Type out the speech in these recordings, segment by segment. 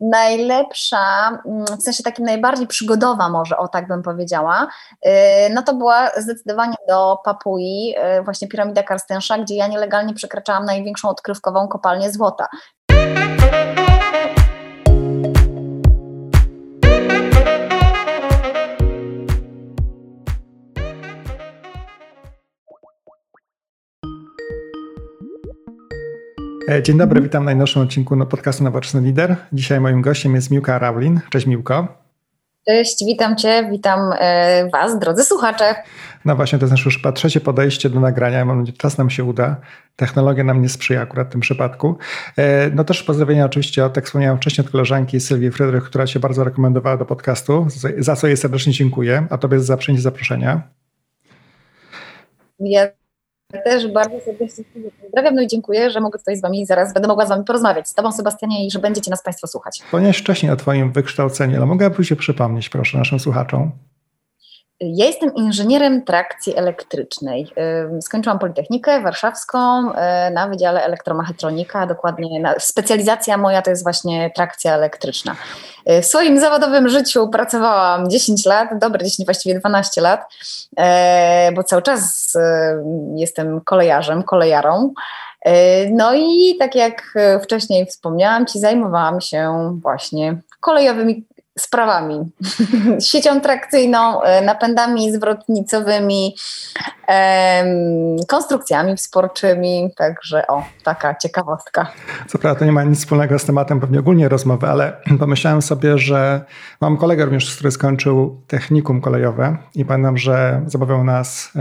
najlepsza, mm, w sensie takim najbardziej przygodowa może, o tak bym powiedziała, y, no to była zdecydowanie do Papui, y, właśnie piramida Karstensza, gdzie ja nielegalnie przekraczałam największą odkrywkową kopalnię złota. Dzień dobry, witam w najnowszym odcinku no, podcastu Nowoczesny Lider. Dzisiaj moim gościem jest Miłka Rawlin. Cześć Miłko. Cześć, witam Cię, witam e, Was, drodzy słuchacze. No właśnie, to jest nasze już chyba trzecie podejście do nagrania. Mam nadzieję, że czas nam się uda. Technologia nam nie sprzyja akurat w tym przypadku. E, no też pozdrowienia oczywiście, od, jak wspomniałem wcześniej, od koleżanki Sylwii Frydrych, która się bardzo rekomendowała do podcastu, za co jej serdecznie dziękuję, a Tobie za przyjęcie zaproszenia. Ja też bardzo serdecznie pozdrawiam, no i dziękuję, że mogę tutaj z Wami zaraz, będę mogła z Wami porozmawiać, z Tobą Sebastianie i że będziecie nas Państwo słuchać. Ponieważ wcześniej o Twoim wykształceniu, ale mogłabyś się przypomnieć proszę naszym słuchaczom? Ja jestem inżynierem trakcji elektrycznej. Skończyłam Politechnikę Warszawską y, na Wydziale Elektromechatronika, dokładnie specjalizacja moja to jest właśnie trakcja elektryczna. Y, w swoim zawodowym życiu pracowałam 10 lat, dobre 10, właściwie 12 lat, y, bo cały czas jestem kolejarzem, kolejarą. No i tak jak wcześniej wspomniałam Ci, zajmowałam się właśnie kolejowymi sprawami. Siecią trakcyjną, e, napędami zwrotnicowymi, konstrukcjami wsporczymi, także o, taka ciekawostka. Co prawda to nie ma nic wspólnego z tematem pewnie ogólnie rozmowy, ale pomyślałem sobie, że mam kolegę również, który skończył technikum kolejowe i pamiętam, że zabawiał nas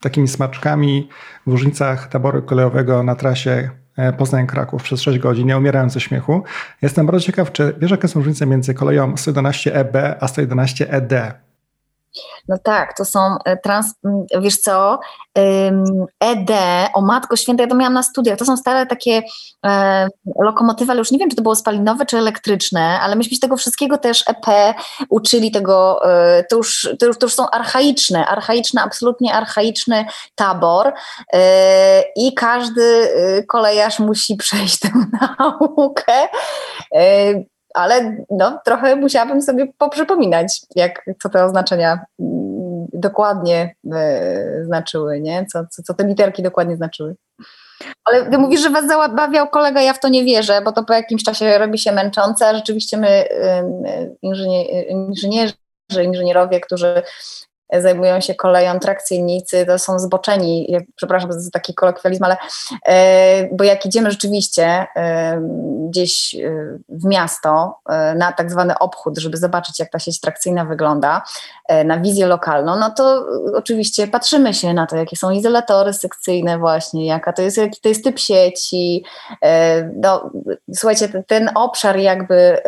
takimi smaczkami w różnicach taboru kolejowego na trasie E, Poznań Kraków przez 6 godzin, nie umierając ze śmiechu. Jestem bardzo ciekaw, czy wiesz, jakie są różnice między koleją 111EB a 111ED? No tak, to są e, trans, wiesz co, ED, o Matko Święta, ja to miałam na studiach, to są stare takie e, lokomotywy, ale już nie wiem, czy to było spalinowe, czy elektryczne, ale myśmy się tego wszystkiego też EP uczyli tego, e, to, już, to, już, to już są archaiczne, archaiczny, absolutnie archaiczny tabor e, i każdy e, kolejarz musi przejść tę naukę. E, ale no, trochę musiałabym sobie poprzypominać, jak, co te oznaczenia mm, dokładnie y, znaczyły, nie? Co, co, co te literki dokładnie znaczyły. Ale ty mówisz, że was zabawiał kolega, ja w to nie wierzę, bo to po jakimś czasie robi się męczące, rzeczywiście my, y, inżynierzy, inżynierowie, którzy zajmują się koleją, trakcyjnicy, to są zboczeni, ja, przepraszam za taki kolokwializm, ale e, bo jak idziemy rzeczywiście e, gdzieś e, w miasto na tak zwany obchód, żeby zobaczyć jak ta sieć trakcyjna wygląda, na wizję lokalną, no to oczywiście patrzymy się na to, jakie są izolatory sekcyjne właśnie, jaka to jest, jaki to jest typ sieci, no, słuchajcie, ten, ten obszar jakby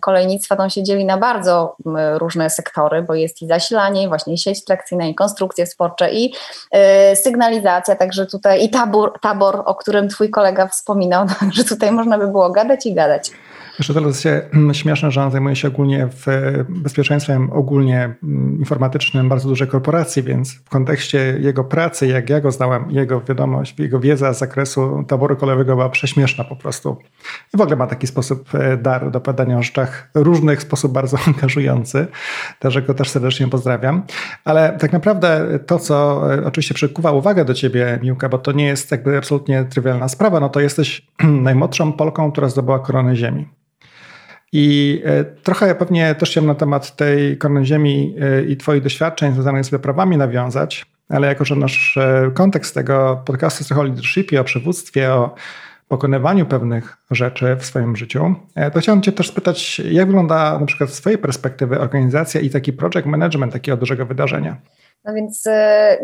kolejnictwa, on się dzieli na bardzo różne sektory, bo jest i zasilanie, właśnie właśnie sieć trakcyjna i konstrukcje sporcze i y, sygnalizacja, także tutaj i tabor, tabor, o którym twój kolega wspominał, że tutaj można by było gadać i gadać. Jeszcze to jest mm, śmieszne, że on zajmuje się ogólnie w bezpieczeństwem ogólnie mm, informatycznym bardzo dużej korporacji, więc w kontekście jego pracy, jak ja go znałem, jego wiadomość, jego wiedza z zakresu taboru kolejowego była prześmieszna po prostu. I w ogóle ma taki sposób e, dar do padania o rzeczach różnych, sposób bardzo angażujący. Także go też serdecznie pozdrawiam. Ale tak naprawdę to, co e, oczywiście przykuwa uwagę do ciebie, Miłka, bo to nie jest jakby absolutnie trywialna sprawa, no to jesteś najmłodszą Polką, która zdobyła koronę Ziemi. I e, trochę pewnie też chciałem na temat tej korony ziemi e, i Twoich doświadczeń związanych z wyprawami nawiązać, ale jako, że nasz e, kontekst tego podcastu jest trochę o leadershipie, o przywództwie, o pokonywaniu pewnych rzeczy w swoim życiu, to chciałem Cię też spytać, jak wygląda na przykład z Twojej perspektywy organizacja i taki project management takiego dużego wydarzenia? No więc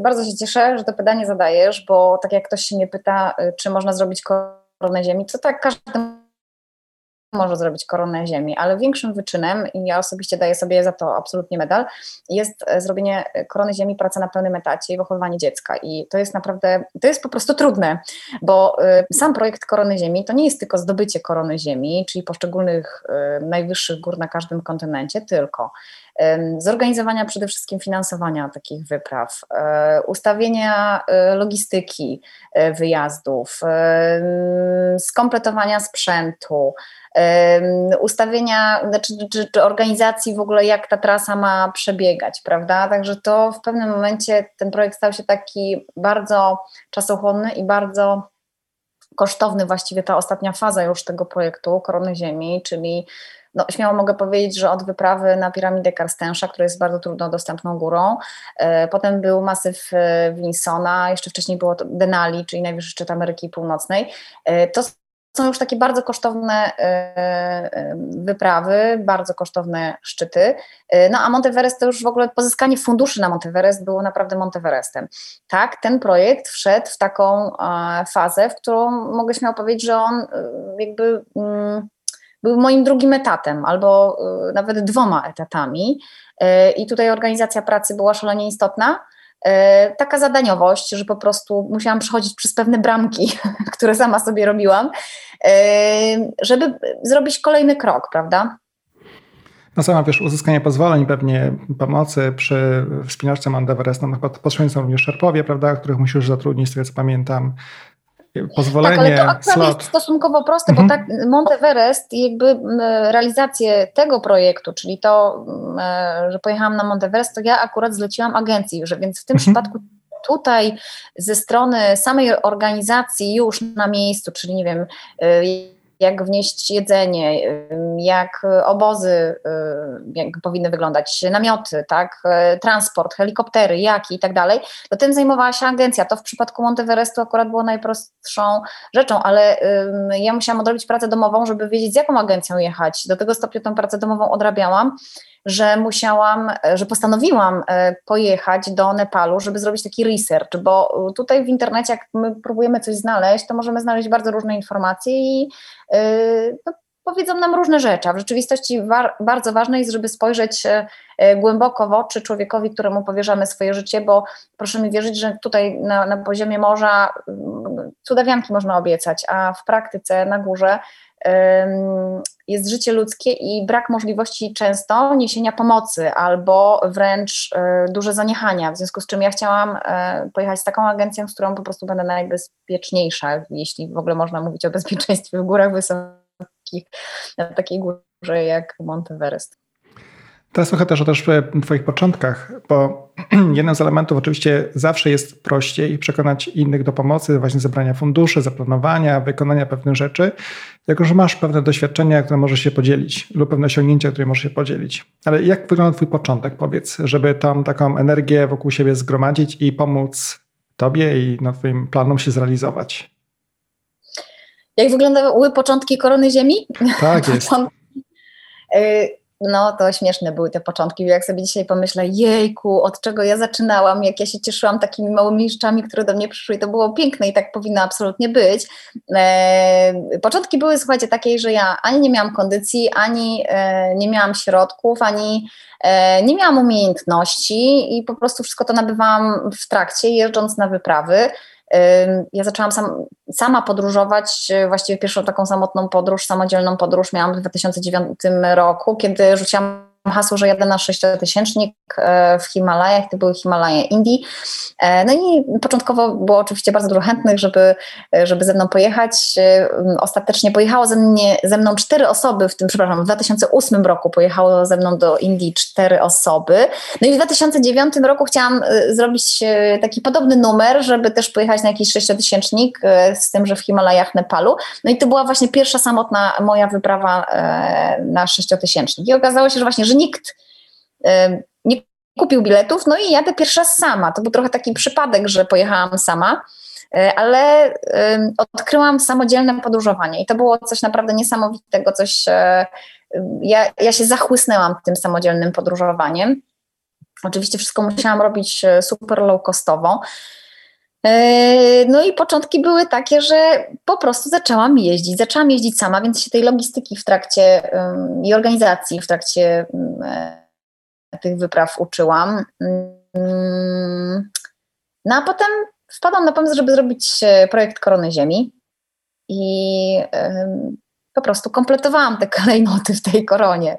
bardzo się cieszę, że to pytanie zadajesz, bo tak jak ktoś się mnie pyta, czy można zrobić koronę ziemi, to tak każdy może zrobić koronę ziemi, ale większym wyczynem, i ja osobiście daję sobie za to absolutnie medal, jest e, zrobienie korony ziemi, praca na pełnym etacie i wychowywanie dziecka. I to jest naprawdę, to jest po prostu trudne, bo y, sam projekt korony ziemi to nie jest tylko zdobycie korony ziemi, czyli poszczególnych y, najwyższych gór na każdym kontynencie, tylko zorganizowania przede wszystkim finansowania takich wypraw, ustawienia logistyki wyjazdów, skompletowania sprzętu, ustawienia, znaczy, czy, czy organizacji w ogóle, jak ta trasa ma przebiegać, prawda? Także to w pewnym momencie ten projekt stał się taki bardzo czasochłonny i bardzo kosztowny, właściwie ta ostatnia faza już tego projektu Korony Ziemi, czyli no, śmiało mogę powiedzieć, że od wyprawy na piramidę Karstensza, która jest bardzo trudno dostępną górą, e, potem był masyw e, Winsona, jeszcze wcześniej było Denali, czyli najwyższy szczyt Ameryki Północnej. E, to są już takie bardzo kosztowne wyprawy, bardzo kosztowne szczyty. No a Monteverest to już w ogóle pozyskanie funduszy na Monteverest było naprawdę Monteverestem. Tak, ten projekt wszedł w taką fazę, w którą mogę śmiało powiedzieć, że on jakby mm, był moim drugim etatem, albo y, nawet dwoma etatami. Y, I tutaj organizacja pracy była szalenie istotna. Y, taka zadaniowość, że po prostu musiałam przechodzić przez pewne bramki, które sama sobie robiłam, żeby zrobić kolejny krok, prawda? No sama wiesz, uzyskanie pozwoleń, pewnie pomocy przy wspinaczce Mount Everest, no potrzebni są również szerpowie, prawda, których musisz zatrudnić, z tego co pamiętam pozwolenie, tak, ale to akurat slot. jest stosunkowo proste, mhm. bo tak Monteverest jakby realizację tego projektu, czyli to, że pojechałam na Monteverest, to ja akurat zleciłam agencji, że więc w tym mhm. przypadku tutaj ze strony samej organizacji już na miejscu, czyli nie wiem, y, jak wnieść jedzenie, jak obozy jak powinny wyglądać, namioty, tak, transport, helikoptery, jaki i tak dalej, to tym zajmowała się agencja. To w przypadku Monteverestu akurat było najprostszą rzeczą, ale ja musiałam odrobić pracę domową, żeby wiedzieć, z jaką agencją jechać. Do tego stopnia tę pracę domową odrabiałam, że musiałam, że postanowiłam e, pojechać do Nepalu, żeby zrobić taki research, bo tutaj w internecie, jak my próbujemy coś znaleźć, to możemy znaleźć bardzo różne informacje i e, no, powiedzą nam różne rzeczy, a w rzeczywistości war, bardzo ważne jest, żeby spojrzeć e, głęboko w oczy człowiekowi, któremu powierzamy swoje życie, bo proszę mi wierzyć, że tutaj na, na poziomie morza cudawianki można obiecać, a w praktyce na górze jest życie ludzkie i brak możliwości często niesienia pomocy albo wręcz e, duże zaniechania, w związku z czym ja chciałam e, pojechać z taką agencją, z którą po prostu będę najbezpieczniejsza, jeśli w ogóle można mówić o bezpieczeństwie w górach wysokich, na takiej górze jak Monteverest. Teraz słuchaj też o też Twoich początkach, bo jednym z elementów oczywiście zawsze jest prościej przekonać innych do pomocy, właśnie zebrania funduszy, zaplanowania, wykonania pewnych rzeczy, jako że masz pewne doświadczenia, które możesz się podzielić lub pewne osiągnięcia, które możesz się podzielić. Ale jak wygląda Twój początek, powiedz, żeby tam taką energię wokół siebie zgromadzić i pomóc Tobie i no, Twoim planom się zrealizować? Jak wyglądały początki Korony Ziemi? Tak jest. No to śmieszne były te początki. Jak sobie dzisiaj pomyślę, jejku, od czego ja zaczynałam, jak ja się cieszyłam takimi małymi rzeczami, które do mnie przyszły, to było piękne i tak powinno absolutnie być. E, początki były, słuchajcie, takie, że ja ani nie miałam kondycji, ani e, nie miałam środków, ani e, nie miałam umiejętności i po prostu wszystko to nabywałam w trakcie, jeżdżąc na wyprawy. Ja zaczęłam sam, sama podróżować, e, właściwie pierwszą taką samotną podróż, samodzielną podróż miałam w 2009 roku, kiedy rzuciłam hasło, że jadę na sześciotysięcznik e, w Himalajach, to były Himalaje Indii. E, no i początkowo było oczywiście bardzo dużo chętnych, żeby, e, żeby ze mną pojechać. Ostatecznie pojechało ze, mnie, ze mną cztery osoby, w tym, przepraszam, w 2008 roku pojechało ze mną do Indii cztery osoby. No i w 2009 roku chciałam zrobić taki podobny numer, żeby też pojechać na jakiś sześciotysięcznik, z tym, że w Himalajach Nepalu. No i to była właśnie pierwsza samotna moja wyprawa na sześciotysięcznik. I okazało się, że właśnie, że nikt nie kupił biletów, no i jadę pierwszy raz sama. To był trochę taki przypadek, że pojechałam sama, e, ale odkryłam samodzielne podróżowanie i to było coś naprawdę niesamowitego, coś, e, ja, ja się zachłysnęłam tym samodzielnym podróżowaniem. Oczywiście wszystko musiałam robić e, super low costowo. No i początki były takie, że po prostu zaczęłam jeździć. Zaczęłam jeździć sama, więc się tej logistyki w trakcie i organizacji w trakcie tych wypraw uczyłam. Mm, no a potem wpadłam na pomysł, żeby zrobić e, projekt Korony Ziemi i po prostu kompletowałam te klejnoty w tej koronie.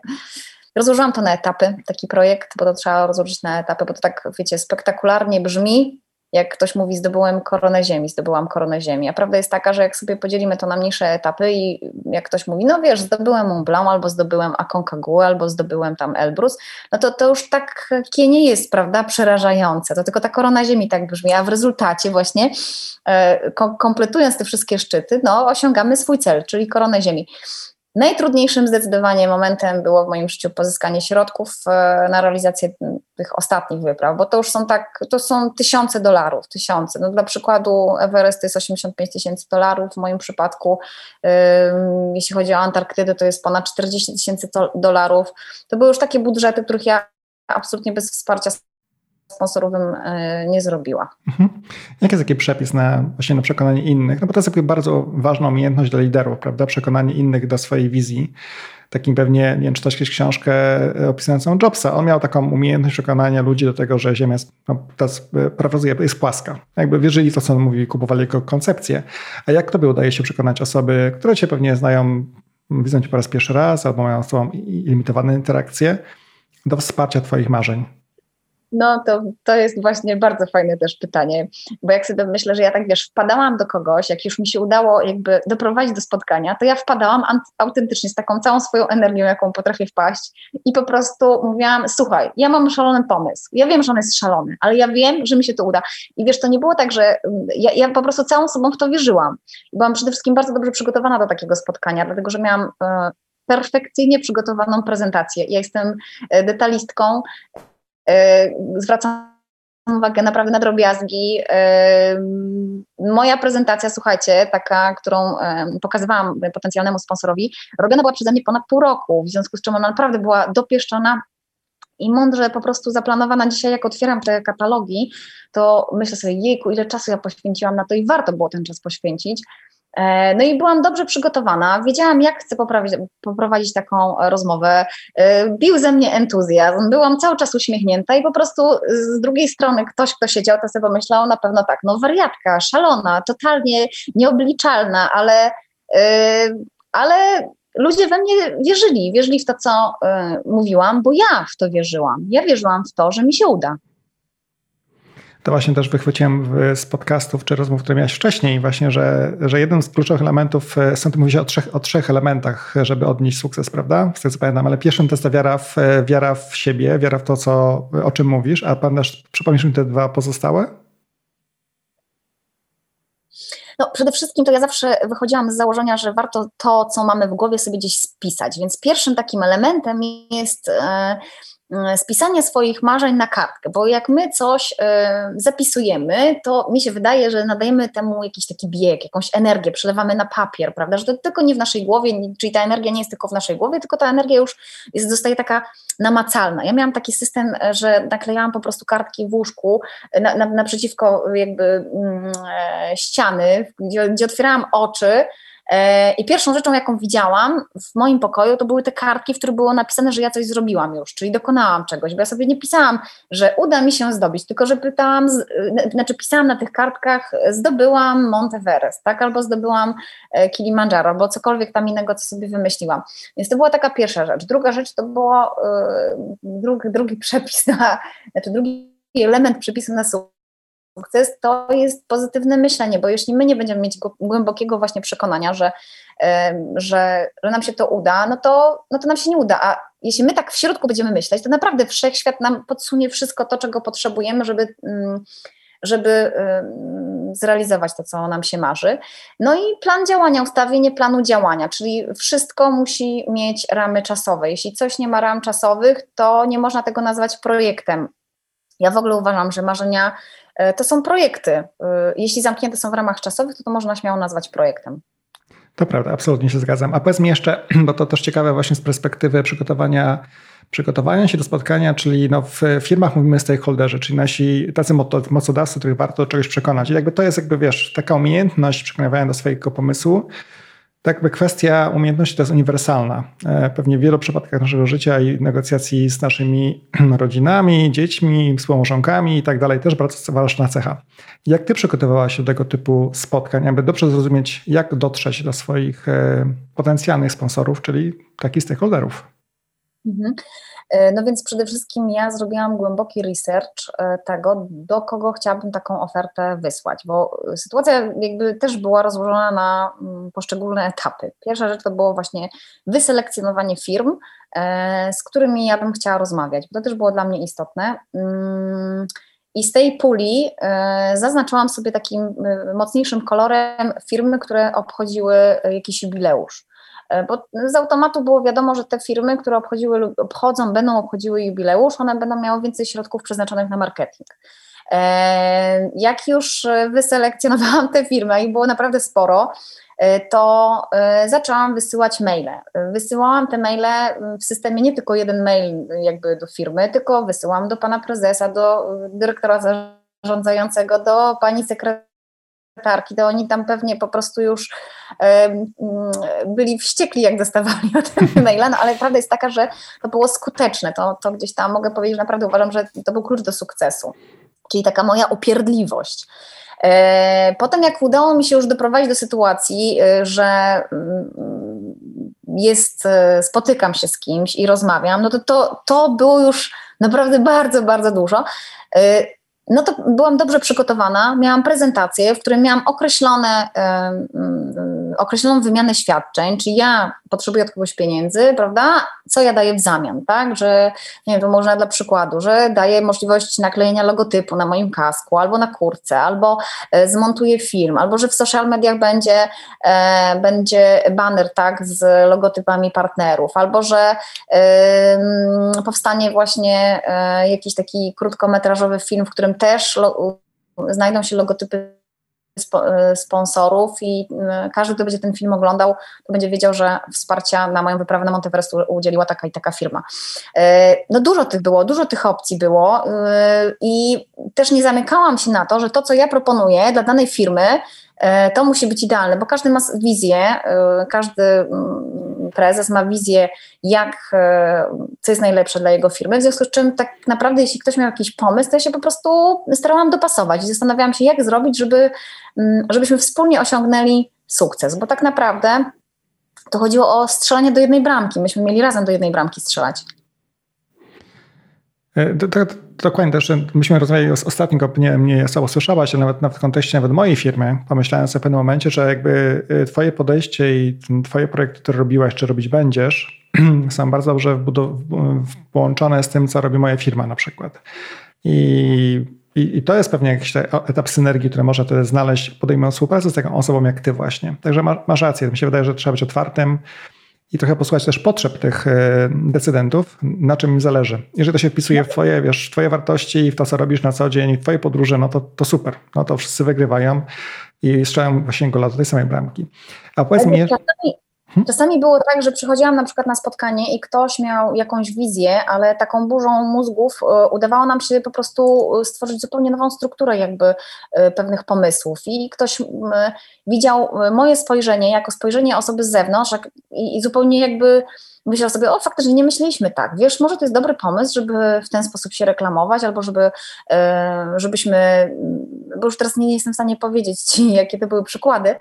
rozłożyłam to na etapy, taki projekt, bo to trzeba rozłożyć na etapy, bo to tak, wiecie, spektakularnie brzmi, jak ktoś mówi, zdobyłem koronę ziemi, zdobyłam koronę ziemi. A prawda jest taka, że jak sobie podzielimy to na mniejsze etapy i jak ktoś mówi, no wiesz, zdobyłem Mont Blanc, albo zdobyłem Aconcagua, albo zdobyłem tam Elbrus, no to to już takie nie jest, prawda, przerażające. To tylko ta korona ziemi tak brzmi, a w rezultacie właśnie e, kompletując te wszystkie szczyty, no osiągamy swój cel, czyli koronę ziemi. Najtrudniejszym zdecydowanie momentem było w moim życiu pozyskanie środków e, na realizację tych ostatnich wypraw, bo to już są tak, to są tysiące dolarów, tysiące. No dla przykładu Everest to jest 85 tysięcy dolarów, w moim przypadku jeśli chodzi o Antarktydę to jest ponad 40 tysięcy dolarów. To były już takie budżety, których ja absolutnie bez wsparcia sponsorowym e, nie zrobiła. Mhm. Jaki jest taki przepis na, właśnie na przekonanie innych? No bo to jest bardzo ważna umiejętność dla liderów, prawda? Przekonanie innych do swojej wizji. Takim pewnie, nie wiem, kiedyś książkę opisującą Jobsa. On miał taką umiejętność przekonania ludzi do tego, że Ziemia jest, no, teraz parafrazuję, jest płaska. Jakby wierzyli to, co on mówi, kupowali jako koncepcję. A jak tobie udaje się przekonać osoby, które cię pewnie znają, widzą cię po raz pierwszy raz, albo mają z tobą limitowane interakcje, do wsparcia twoich marzeń? No to, to jest właśnie bardzo fajne też pytanie, bo jak sobie myślę, że ja tak wiesz, wpadałam do kogoś, jak już mi się udało jakby doprowadzić do spotkania, to ja wpadałam autentycznie z taką całą swoją energią, jaką potrafię wpaść i po prostu mówiłam, słuchaj, ja mam szalony pomysł, ja wiem, że on jest szalony, ale ja wiem, że mi się to uda. I wiesz, to nie było tak, że mm, ja, ja po prostu całą sobą w to wierzyłam. Byłam przede wszystkim bardzo dobrze przygotowana do takiego spotkania, dlatego że miałam e, perfekcyjnie przygotowaną prezentację. Ja jestem e, detalistką, zwracam uwagę naprawdę na drobiazgi. E, moja prezentacja, słuchajcie, taka, którą e, pokazywałam potencjalnemu sponsorowi, robiona była przeze mnie ponad pół roku, w związku z czym ona naprawdę była dopieszczona i mądrze po prostu zaplanowana. Dzisiaj, jak otwieram te katalogi, to myślę sobie, jejku, ile czasu ja poświęciłam na to i warto było ten czas poświęcić. E, no i byłam dobrze przygotowana, wiedziałam, jak chcę poprawić, poprowadzić taką rozmowę. E, bił ze mnie entuzjazm, byłam cały czas uśmiechnięta i po prostu z drugiej strony ktoś, kto siedział, to sobie pomyślał na pewno tak, no wariatka, szalona, totalnie nieobliczalna, ale, e, ale ludzie we mnie wierzyli, wierzyli w to, co mówiłam, bo ja w to wierzyłam. Ja wierzyłam w to, że mi się uda to właśnie też wychwyciłem z podcastów czy rozmów, które miałeś wcześniej, właśnie, że, że jeden z kluczowych elementów, e, są tu mówić o trzech, o trzech elementach, żeby odnieść sukces, prawda? Z tego co pamiętam, ale pierwszym to jest ta wiara w, e, wiara w siebie, wiara w to, co, o czym mówisz, a pan też przypomnisz mi te dwa pozostałe? No, przede wszystkim to ja zawsze wychodziłam z założenia, że warto to, co mamy w głowie, sobie gdzieś spisać. Więc pierwszym takim elementem jest. Yy, spisanie swoich marzeń na kartkę, bo jak my coś y, zapisujemy, to mi się wydaje, że nadajemy temu jakiś taki bieg, jakąś energię, przelewamy na papier, prawda, że to tylko nie w naszej głowie, czyli ta energia nie jest tylko w naszej głowie, tylko ta energia już jest, zostaje taka namacalna. Ja miałam taki system, że naklejałam po prostu kartki w łóżku na, na, naprzeciwko jakby mm, e, ściany, gdzie, gdzie otwierałam oczy, E, I pierwszą rzeczą, jaką widziałam w moim pokoju, to były te kartki, w których było napisane, że ja coś zrobiłam już, czyli dokonałam czegoś, bo ja sobie nie pisałam, że uda mi się zdobyć, tylko że pytałam, znaczy pisałam na tych kartkach, zdobyłam Mount Everest, tak, albo zdobyłam e, Kilimandżaro, albo cokolwiek tam innego, co sobie wymyśliłam. Więc to była taka pierwsza rzecz. Druga rzecz to było e, drugi, drugi przepis na, znaczy drugi element przepisu na sukces sukces, to jest pozytywne myślenie, bo jeśli my nie będziemy mieć głębokiego właśnie przekonania, że, że, że nam się to uda, no to, no to nam się nie uda. A jeśli my tak w środku będziemy myśleć, to naprawdę wszechświat nam podsunie wszystko to, czego potrzebujemy, żeby, mm, żeby zrealizować to, co nam się marzy. No i plan działania, ustawienie planu działania, czyli wszystko musi mieć ramy czasowe. Jeśli coś nie ma ram czasowych, to nie można tego nazwać projektem. Ja w ogóle uważam, że marzenia E, to są projekty. E, jeśli zamknięte są w ramach czasowych, to to można śmiało nazwać projektem. To prawda, absolutnie się zgadzam. A powiedz mi jeszcze, bo to też ciekawe właśnie z perspektywy przygotowania, przygotowania się do spotkania, czyli no w firmach mówimy stakeholderzy, czyli nasi tacy mocodawcy, których warto czegoś przekonać. I jakby to jest jakby, wiesz, taka umiejętność przekonywania do swojego pomysłu, tak jakby kwestia umiejętności to jest uniwersalna. E, pewnie w wielu przypadkach naszego życia i negocjacji z naszymi rodzinami, dziećmi, współmałżonkami i tak dalej też bardzo ważna cecha. Jak ty przygotowałaś się do tego typu spotkań, aby dobrze zrozumieć, jak dotrzeć do swoich e, potencjalnych sponsorów, czyli takich stakeholderów? Mhm. E, no więc przede wszystkim ja zrobiłam głęboki research e, tego, do kogo chciałabym taką ofertę wysłać, bo sytuacja jakby też była rozłożona na mm, poszczególne etapy. Pierwsza rzecz to było właśnie wyselekcjonowanie firm, e, z którymi ja bym chciała rozmawiać, bo to też było dla mnie istotne. Mm, I z tej puli zaznaczyłam sobie takim mocniejszym kolorem firmy, które obchodziły jakiś jubileusz. E, bo z automatu było wiadomo, że te firmy, które obchodziły obchodzą, będą obchodziły jubileusz, one będą miały więcej środków przeznaczonych na marketing. E, jak już wyselekcjonowałam te firmy, i było naprawdę sporo, e, to zaczęłam wysyłać maile. Wysyłałam te maile w systemie nie tylko jeden mail jakby do firmy, tylko wysyłam do pana prezesa, do dyrektora zarządzającego, do pani sekretarza sekretarki, to oni tam pewnie po prostu już um, byli wściekli, jak dostawali te maila, no ale prawda jest taka, że to było skuteczne, to, to gdzieś tam mogę powiedzieć, że naprawdę uważam, że to był klucz do sukcesu, czyli taka moja upierdliwość. E, potem jak udało mi się już doprowadzić do sytuacji, e, że mm, jest, e, spotykam się z kimś i rozmawiam, no to, to, to było już naprawdę bardzo, bardzo dużo no to byłam dobrze przygotowana, miałam prezentację, w której miałam określone, określoną wymianę świadczeń, czyli ja potrzebuję od kogoś pieniędzy, prawda? Co ja daję w zamian, tak? Że, nie wiem, to można dla przykładu, że daję możliwość naklejenia logotypu na moim kasku, albo na kurce, albo e, zmontuję film, albo że w social mediach będzie, e, będzie banner, tak, z logotypami partnerów, albo że e, powstanie właśnie e, jakiś taki krótkometrażowy film, w którym też lo, znajdą się logotypy sponsorów i e, każdy, kto będzie ten film oglądał, to będzie wiedział, że wsparcia na moją wyprawę na Monteverest udzieliła taka i taka firma. E, no dużo tych było, dużo tych opcji było i też nie zamykałam się na to, że to, co ja proponuję dla danej firmy, to musi być idealne, bo każdy ma wizję, każdy mm, prezes ma wizję, jak, co jest najlepsze dla jego firmy, w związku z czym tak naprawdę jeśli ktoś miał jakiś pomysł, to ja się po prostu starałam dopasować i zastanawiałam się, jak zrobić, żeby Mm, żebyśmy wspólnie osiągnęli sukces, bo tak naprawdę to chodziło o strzelanie do jednej bramki. Myśmy mieli razem do jednej bramki strzelać. E, dokładnie też, myśmy rozmawiali ostatnio, nie, nie słabo słyszałaś, ale nawet, w kontekście nawet mojej firmy, pomyślałem sobie w pewnym momencie, że jakby e, twoje podejście i twoje projekty, które robiłaś, czy robić będziesz, są bardzo dobrze połączone z tym, co robi moja firma na przykład. I i, I, to jest pewnie jakiś etap synergii, który można wtedy znaleźć, podejmując współpracę z taką osobą jak ty właśnie. Także masz rację, mi się wydaje, że trzeba być otwartym i trochę posłuchać też potrzeb tych e, decydentów, na czym im zależy. Jeżeli to się wpisuje w twoje, wiesz, twoje wartości i w to, co robisz na co dzień, w twoje podróże, no to, to super. No to wszyscy wygrywają i strzelają właśnie gola do tej samej bramki. A powiedz mi... Hmm? Czasami było tak, że przychodziłam na przykład na spotkanie i ktoś miał jakąś wizję, ale taką burzą mózgów e, udawało nam się po prostu e, stworzyć zupełnie nową strukturę jakby e, pewnych pomysłów. I ktoś widział moje spojrzenie jako spojrzenie osoby z zewnątrz i zupełnie jakby myślał sobie, o faktycznie nie myśleliśmy tak, wiesz, może to jest dobry pomysł, żeby w ten sposób się reklamować, albo żeby, e, żebyśmy, bo już teraz nie jestem w stanie powiedzieć Ci, jakie to były przykłady,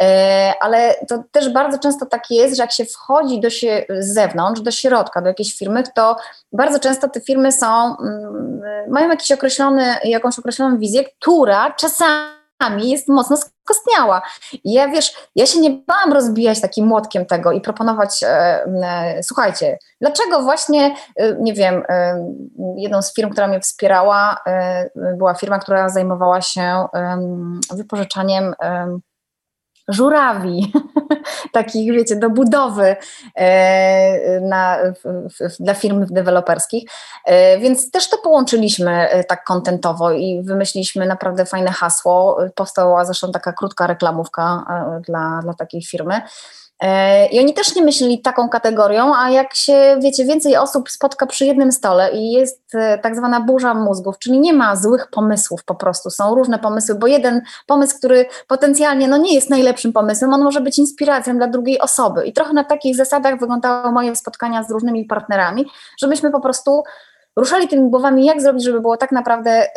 e, ale to też bardzo często tak jest, że jak się wchodzi do się z zewnątrz, do środka, do jakiejś firmy, to bardzo często te firmy są, mm, mają jakiś określony, jakąś określoną wizję, która czasami jest mocno skostniała. I ja wiesz, ja się nie bałam rozbijać takim młotkiem tego i proponować, e, e, słuchajcie, dlaczego właśnie, e, nie wiem, e, jedną z firm, która mnie wspierała, e, była firma, która zajmowała się wypożyczaniem żurawi, takich, wiecie, do budowy e, na, dla firm deweloperskich. E, więc też to połączyliśmy e, tak kontentowo i wymyśliliśmy naprawdę fajne hasło. Powstała zresztą taka krótka reklamówka dla, dla takiej firmy. E, I oni też nie myśleli taką kategorią, a jak się, wiecie, więcej osób spotka przy jednym stole i jest e, tak zwana burza mózgów, czyli nie ma złych pomysłów po prostu, są różne pomysły, bo jeden pomysł, który potencjalnie no, nie jest najlepszym pomysłem, on może być inspiracją dla drugiej osoby. I trochę na takich zasadach wyglądały moje spotkania z różnymi partnerami, żebyśmy po prostu ruszali tymi głowami, jak zrobić, żeby było tak naprawdę y,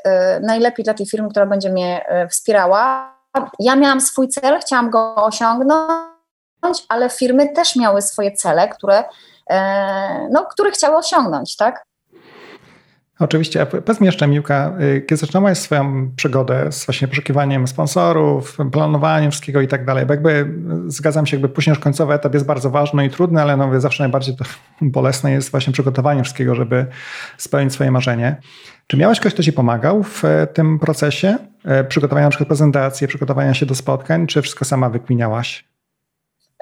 najlepiej dla tej firmy, która będzie mnie wspierała. Ja miałam swój cel, chciałam go osiągnąć, ale firmy też miały swoje cele, które no, które chciały osiągnąć, tak? Oczywiście. Powiedz mi jeszcze, Miłka, y, kiedy zaczynałaś swoją przygodę z właśnie poszukiwaniem sponsorów, planowaniem wszystkiego i tak dalej, bo jakby zgadzam się, jakby później już końcowy etap jest bardzo ważny i trudny, ale no zawsze najbardziej to bolesne jest właśnie przygotowanie wszystkiego, żeby spełnić swoje marzenie. Czy miałeś ktoś, kto ci pomagał w e, tym procesie? E, przygotowania na przykład prezentacji, przygotowania się do spotkań, czy wszystko sama wykminiałaś?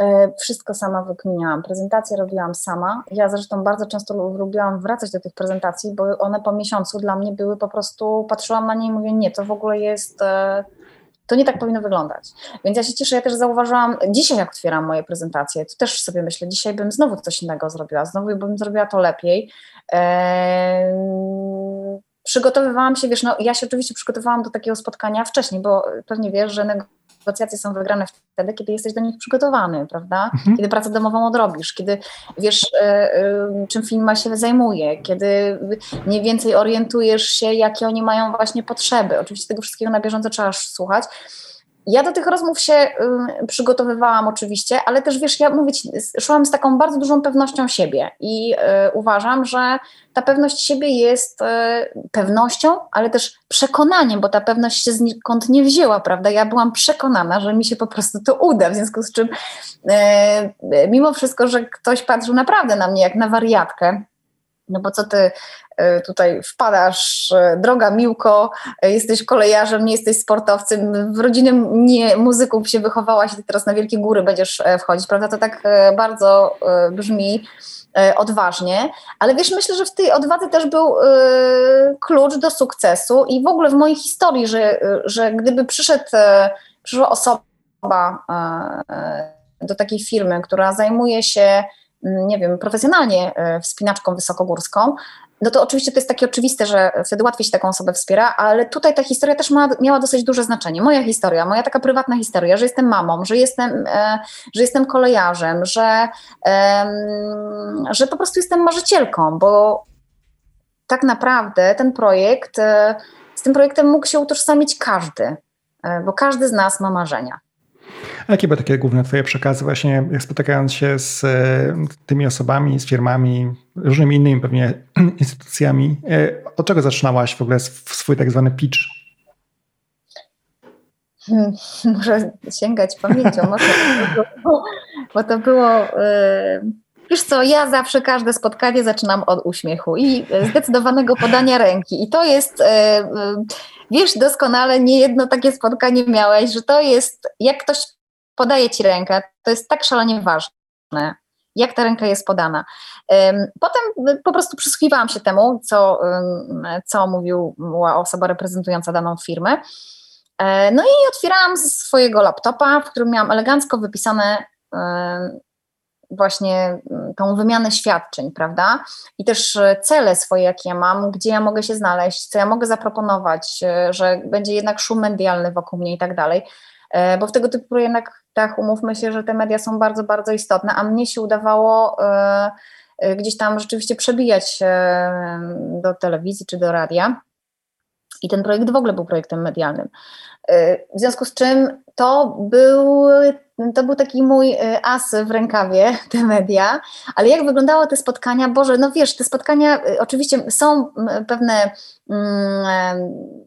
E, wszystko sama wykminiałam. Prezentacje robiłam sama. Ja zresztą bardzo często lubiłam wracać do tych prezentacji, bo one po miesiącu dla mnie były po prostu, patrzyłam na nie i mówię, nie, to w ogóle jest, e, to nie tak powinno wyglądać. Więc ja się cieszę, ja też zauważyłam, dzisiaj jak otwieram moje prezentacje, to też sobie myślę, dzisiaj bym znowu coś innego zrobiła, znowu bym zrobiła to lepiej. Eee, przygotowywałam się, wiesz, no ja się oczywiście przygotowałam do takiego spotkania wcześniej, bo pewnie wiesz, że negocjacje są wygrane wtedy, kiedy jesteś do nich przygotowany, prawda? Mhm. Kiedy pracę domową odrobisz, kiedy wiesz, y, y, czym firma się zajmuje, kiedy mniej więcej orientujesz się, jakie oni mają właśnie potrzeby. Oczywiście tego wszystkiego na bieżąco trzeba słuchać. Ja do tych rozmów się y, przygotowywałam oczywiście, ale też wiesz, ja mówię ci, szłam z taką bardzo dużą pewnością siebie i y, uważam, że ta pewność siebie jest y, pewnością, ale też przekonaniem, bo ta pewność się znikąd nie wzięła, prawda? Ja byłam przekonana, że mi się po prostu to uda, w związku z czym mimo wszystko, że ktoś patrzył naprawdę na mnie jak na wariatkę, no bo co ty e, tutaj wpadasz, e, droga Miłko, e, jesteś kolejarzem, nie jesteś sportowcem, w rodzinie nie muzyków się wychowałaś i teraz na wielkie góry będziesz wchodzić, prawda? To tak bardzo brzmi odważnie, ale wiesz, myślę, że w tej odwadze też był klucz do sukcesu i w ogóle w mojej historii, że, że gdyby przyszedł, przyszła osoba do takiej firmy, która zajmuje się nie wiem, profesjonalnie e, wspinaczką wysokogórską, no to oczywiście to jest takie oczywiste, że wtedy łatwiej się taką osobę wspiera, ale tutaj ta historia też ma, miała dosyć duże znaczenie. Moja historia, moja taka prywatna historia, że jestem mamą, że jestem, e, że jestem kolejarzem, że, e, że po prostu jestem marzycielką, bo tak naprawdę ten projekt, e, z tym projektem mógł się utożsamić każdy, e, bo każdy z nas ma marzenia. A jakie były takie główne Twoje przekazy, właśnie spotykając się z e, tymi osobami, z firmami, różnymi innymi pewnie instytucjami? E, od czego zaczynałaś w ogóle swój tak zwany pitch? Hmm, muszę sięgać pamięcią, może, bo to było. E, wiesz co, ja zawsze każde spotkanie zaczynam od uśmiechu i zdecydowanego podania ręki. I to jest, wiesz doskonale, nie jedno takie spotkanie miałeś, że to jest, jak ktoś podaje ci rękę, to jest tak szalenie ważne, jak ta ręka jest podana. Potem po prostu przysłuchiwałam się temu, co, co mówiła osoba reprezentująca daną firmę. E, no i otwierałam swojego laptopa, w którym miałam elegancko wypisane właśnie tą wymianę świadczeń, prawda? I też cele swoje, jakie ja mam, gdzie ja mogę się znaleźć, co ja mogę zaproponować, e, że będzie jednak szum medialny wokół mnie i tak dalej. E, bo w tego typu projektach umówmy się, że te media są bardzo, bardzo istotne, a mnie się udawało e, e, gdzieś tam rzeczywiście przebijać do telewizji czy do radia. I ten projekt w ogóle był projektem medialnym. W związku z czym to był, to był taki mój as w rękawie, te media, ale jak wyglądały te spotkania? Boże, no wiesz, te spotkania oczywiście są pewne, mm,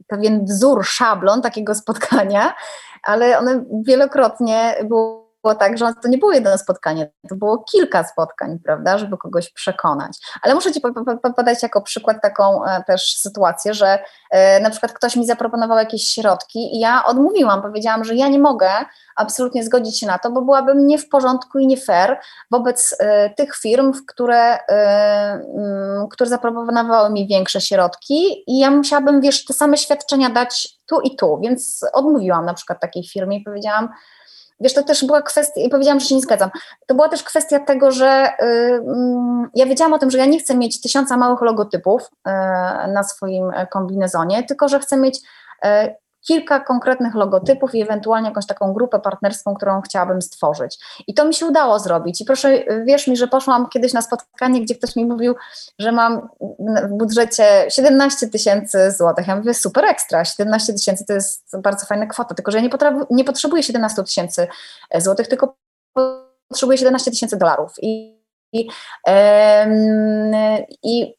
pewien wzór, szablon takiego spotkania, ale one wielokrotnie było było tak, że to nie było jedno spotkanie, to było kilka spotkań, prawda, żeby kogoś przekonać. Ale muszę Ci podać jako przykład taką e, też sytuację, że e, na przykład ktoś mi zaproponował jakieś środki i ja odmówiłam, powiedziałam, że ja nie mogę absolutnie zgodzić się na to, bo byłabym nie w porządku i nie fair wobec e, tych firm, które, mm, które zaproponowały mi większe środki i ja musiałabym, wiesz, te same świadczenia dać tu i tu, więc odmówiłam na przykład takiej firmie i powiedziałam, Wiesz, to też była kwestia, i powiedziałam, że się nie zgadzam. To była też kwestia tego, że y, ja wiedziałam o tym, że ja nie chcę mieć tysiąca małych logotypów y, na swoim kombinezonie, tylko że chcę mieć y, kilka konkretnych logotypów i ewentualnie jakąś taką grupę partnerską, którą chciałabym stworzyć. I to mi się udało zrobić. I proszę, wierz mi, że poszłam kiedyś na spotkanie, gdzie ktoś mi mówił, że mam w budżecie 17 tysięcy złotych. Ja mówię, super ekstra, 17 tysięcy to jest bardzo fajna kwota, tylko że ja nie, nie potrzebuję 17 tysięcy złotych, tylko potrzebuję 17 tysięcy dolarów. I i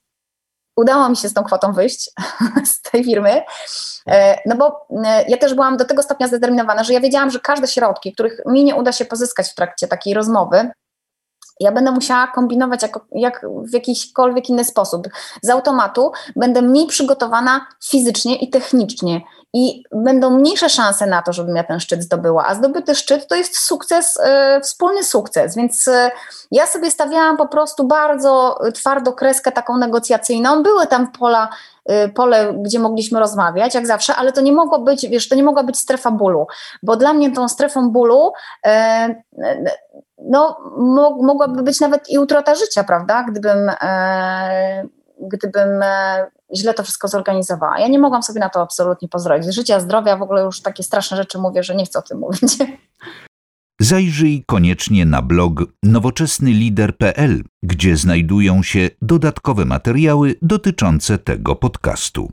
udało mi się z tą kwotą wyjść z tej firmy, e, no bo e, ja też byłam do tego stopnia zdeterminowana, że ja wiedziałam, że każde środki, których mi nie uda się pozyskać w trakcie takiej rozmowy, ja będę musiała kombinować jako, jak w jakikolwiek inny sposób. Z automatu będę mniej przygotowana fizycznie i technicznie i będą mniejsze szanse na to, żebym ja ten szczyt zdobyła. A zdobyty szczyt to jest sukces, e, wspólny sukces, więc e, ja sobie stawiałam po prostu bardzo twardo kreskę taką negocjacyjną. Były tam pola, e, pole, gdzie mogliśmy rozmawiać, jak zawsze, ale to nie mogło być, wiesz, to nie mogła być strefa bólu, bo dla mnie tą strefą bólu no, mogłaby być nawet i utrata życia, prawda, gdybym, e, gdybym e, źle to wszystko zorganizowała. Ja nie mogłam sobie na to absolutnie pozwolić. Życia, zdrowia, w ogóle już takie straszne rzeczy mówię, że nie chcę o tym mówić. Zajrzyj koniecznie na blog nowoczesnylider.pl, gdzie znajdują się dodatkowe materiały dotyczące tego podcastu.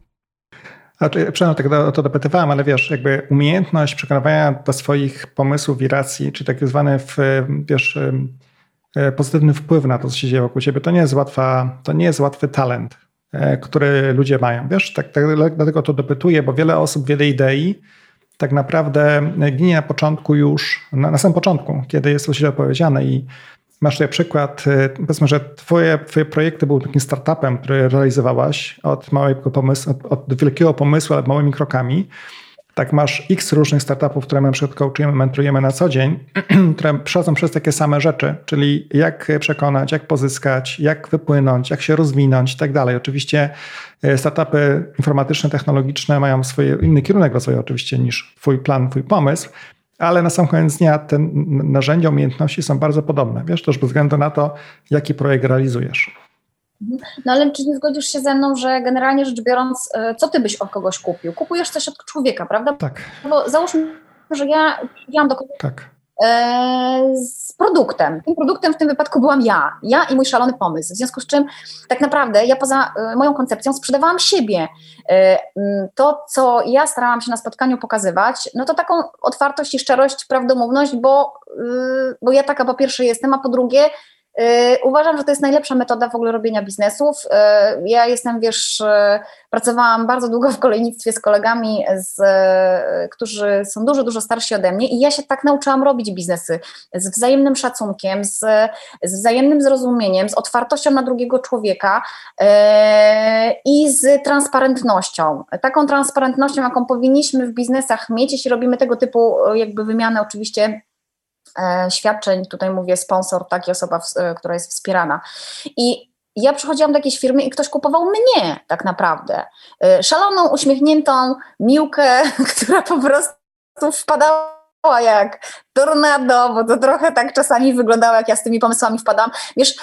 Znaczy, przepraszam, tak o to dopytywałem, ale wiesz, jakby umiejętność przekonywania do swoich pomysłów i racji, czy tak zwany, wiesz, e, pozytywny wpływ na to, co się dzieje wokół ciebie, to nie jest, łatwa, to nie jest łatwy talent, e, który ludzie mają. Wiesz, tak, tak, dlatego to dopytuję, bo wiele osób, wiele idei tak naprawdę ginie na początku już, na, na samym początku, kiedy jest to źle opowiedziane i Masz tutaj przykład, y, powiedzmy, że twoje, twoje projekty były takim startupem, który realizowałaś od małego pomysłu, od, od wielkiego pomysłu, ale małymi krokami. Tak masz x różnych startupów, które my przykład coachujemy, mentorujemy na co dzień, które przechodzą przez takie same rzeczy, czyli jak przekonać, jak pozyskać, jak wypłynąć, jak się rozwinąć i tak dalej. Oczywiście y, startupy informatyczne, technologiczne mają swoje inny kierunek rozwoju oczywiście niż twój plan, twój pomysł, ale na sam koniec dnia te narzędzia, umiejętności są bardzo podobne, wiesz, też bez względu na to, jaki projekt realizujesz. No ale czy nie zgodzisz się ze mną, że generalnie rzecz biorąc, e, co ty byś od kogoś kupił? Kupujesz coś od człowieka, prawda? Tak. Bo załóżmy, że ja kupiłam do kogoś tak. E, z produktem. Tym produktem w tym wypadku byłam ja, ja i mój szalony pomysł. W związku z czym tak naprawdę ja poza e, moją koncepcją sprzedawałam siebie. E, to, co ja starałam się na spotkaniu pokazywać, no to taką otwartość i szczerość, prawdomówność, bo, bo ja taka po pierwsze jestem, a po drugie uważam, że to jest najlepsza metoda w ogóle robienia biznesów. Y, ja jestem, wiesz, y, pracowałam bardzo długo w kolejnictwie z kolegami, z, którzy są dużo, dużo starsi ode mnie i ja się tak nauczyłam robić biznesy z wzajemnym szacunkiem, z, z wzajemnym zrozumieniem, z otwartością na drugiego człowieka i z transparentnością. Taką transparentnością, jaką powinniśmy w biznesach mieć, jeśli robimy tego typu jakby wymianę oczywiście E, świadczeń, tutaj mówię sponsor, tak, osoba, e, która jest wspierana. I ja przychodziłam do jakiejś firmy i ktoś kupował mnie tak naprawdę. E, szaloną, uśmiechniętą miłkę, która po prostu wpadała jak tornado, bo to trochę tak czasami wyglądało, jak ja z tymi pomysłami wpadam. Wiesz,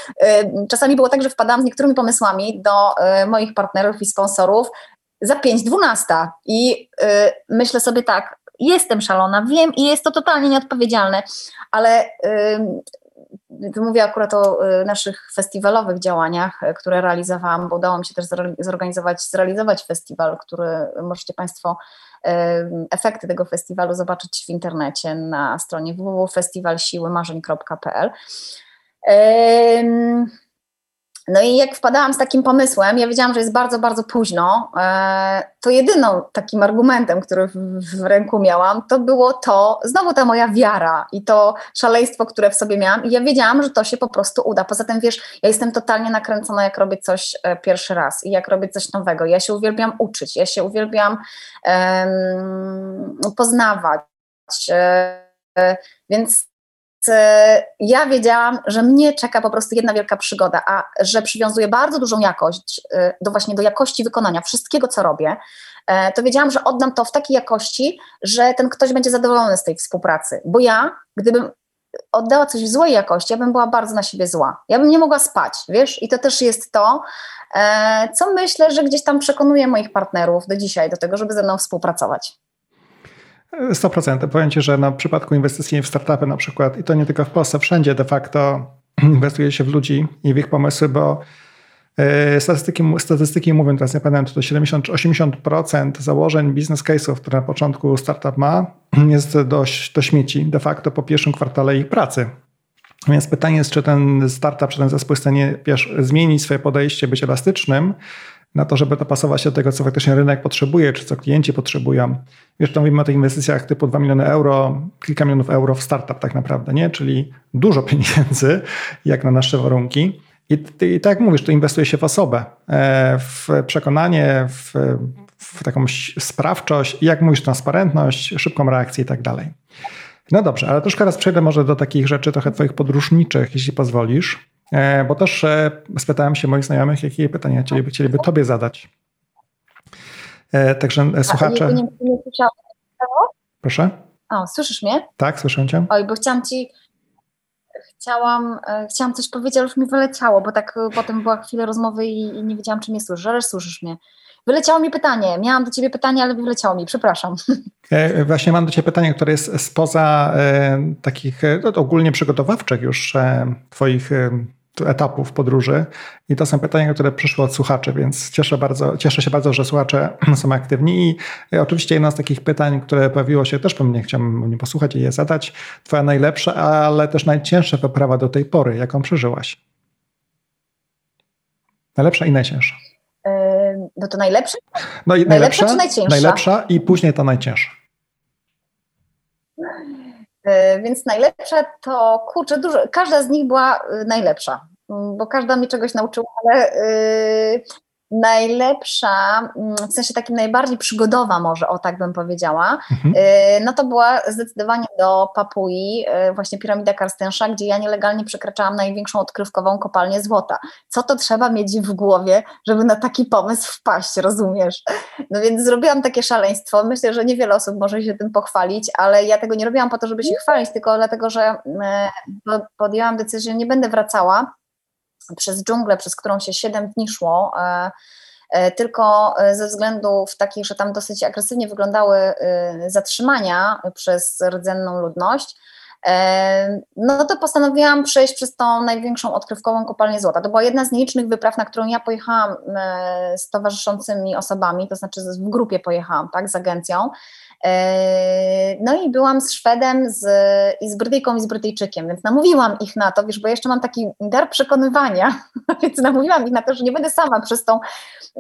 czasami było tak, że wpadałam z niektórymi pomysłami do moich partnerów i sponsorów za 5-12 i myślę sobie tak, jestem szalona, wiem i jest to totalnie nieodpowiedzialne, ale mówię akurat o y, naszych festiwalowych działaniach, y, które realizowałam, bo udało mi się też zorganizować, zrealizować festiwal, który możecie Państwo efekty tego festiwalu zobaczyć w internecie na stronie www.festiwalsiłymarzeń.pl. No i jak wpadałam z takim pomysłem, ja wiedziałam, że jest bardzo, bardzo późno, e, to jedyną takim argumentem, który w ręku miałam, to było to, znowu ta moja wiara i to szaleństwo, które w sobie miałam i ja wiedziałam, że to się po prostu uda. Poza tym, wiesz, ja jestem totalnie nakręcona, jak robię coś e, pierwszy raz i jak robię coś nowego. Ja się uwielbiam uczyć, ja się uwielbiam um, poznawać, e, więc ja wiedziałam, że mnie czeka po prostu jedna wielka przygoda, a że przywiązuję bardzo dużą jakość y, do właśnie do jakości wykonania wszystkiego, co robię, e, to wiedziałam, że oddam to w takiej jakości, że ten ktoś będzie zadowolony z tej współpracy. Bo ja, gdybym oddała coś w złej jakości, ja bym była bardzo na siebie zła. Ja bym nie mogła spać, wiesz? I to też jest to, e, co myślę, że gdzieś tam przekonuje moich partnerów do dzisiaj do tego, żeby ze mną współpracować. 100%. Powiem Ci, że na przypadku inwestycji w startupy na przykład, i to nie tylko w Polsce, wszędzie de facto inwestuje się w ludzi i w ich pomysły, bo e, Statystyki, statystyki mówią, teraz nie pamiętam, to 70 80% założeń business case'ów, które na początku startup ma, jest do, do śmieci de facto po pierwszym kwartale ich pracy. Więc pytanie jest, czy ten startup, czy ten zespół jest w stanie wiesz, zmienić swoje podejście, być elastycznym, na to, żeby dopasować się do tego, co faktycznie rynek potrzebuje, czy co klienci potrzebują. Wiesz, to mówimy o tych inwestycjach typu 2 miliony euro, kilka milionów euro w startup tak naprawdę, nie? Czyli dużo pieniędzy, jak na nasze warunki. I, i tak jak mówisz, to inwestuje się w osobę, e, w przekonanie, w, w taką sprawczość, jak mówisz, transparentność, szybką reakcję i tak dalej. No dobrze, ale troszkę raz przejdę może do takich rzeczy trochę twoich podróżniczych, jeśli pozwolisz. E, bo też e, spytałem się moich znajomych, jakie pytania chcieliby, chcieliby Tobie zadać. E, także słuchacze. Nie, nie, nie Proszę? O, słyszysz mnie? Tak, słyszę Cię. Oj, bo chciałam Ci. Chciałam, chciałam coś powiedzieć, ale już mi wyleciało, bo tak potem była chwila rozmowy i, i nie wiedziałam, czy mnie słyszysz, ale słyszysz mnie. Wyleciało mi pytanie. Miałam do ciebie pytanie, ale wyleciało mi, przepraszam. Właśnie mam do ciebie pytanie, które jest spoza e, takich no, ogólnie przygotowawczych już e, twoich e, etapów podróży. I to są pytania, które przyszły od słuchaczy, więc cieszę, bardzo, cieszę się bardzo, że słuchacze są aktywni. I e, oczywiście jedno z takich pytań, które pojawiło się też po mnie, chciałbym nie posłuchać i je zadać. Twoja najlepsza, ale też najcięższa wyprawa do tej pory, jaką przeżyłaś? Najlepsza i najcięższa. No to najlepsza? No i najlepsza, najlepsza czy najcięższa? Najlepsza i później ta najcięższa. E, więc najlepsze to, kurczę, dużo, każda z nich była y, najlepsza, bo każda mi czegoś nauczyła, ale yy, najlepsza, mm, w sensie takim najbardziej przygodowa może, o tak bym powiedziała, mhm. Y, no to była zdecydowanie do Papui, y, właśnie piramida Karstensza, gdzie ja nielegalnie przekraczałam największą odkrywkową kopalnię złota. Co to trzeba mieć w głowie, żeby na taki pomysł wpaść, rozumiesz? No więc zrobiłam takie szaleństwo. Myślę, że niewiele osób może się tym pochwalić, ale ja tego nie robiłam po to, żeby się chwalić, tylko dlatego, że y, podjęłam decyzję, że nie będę wracała przez dżunglę, przez którą się 7 dni szło, e, e, tylko e, ze względów takich, że tam dosyć agresywnie wyglądały zatrzymania przez rdzenną ludność, no to postanowiłam przejść przez tą największą odkrywkową kopalnię złota. To była jedna z nielicznych wypraw, na którą ja pojechałam z towarzyszącymi osobami, to znaczy w grupie pojechałam, tak, z agencją. E, no i byłam z Szwedem z, i z Brytyjką i z Brytyjczykiem, więc namówiłam ich na to, wiesz, bo jeszcze mam taki dar przekonywania, więc namówiłam ich na to, że nie będę sama przez tą,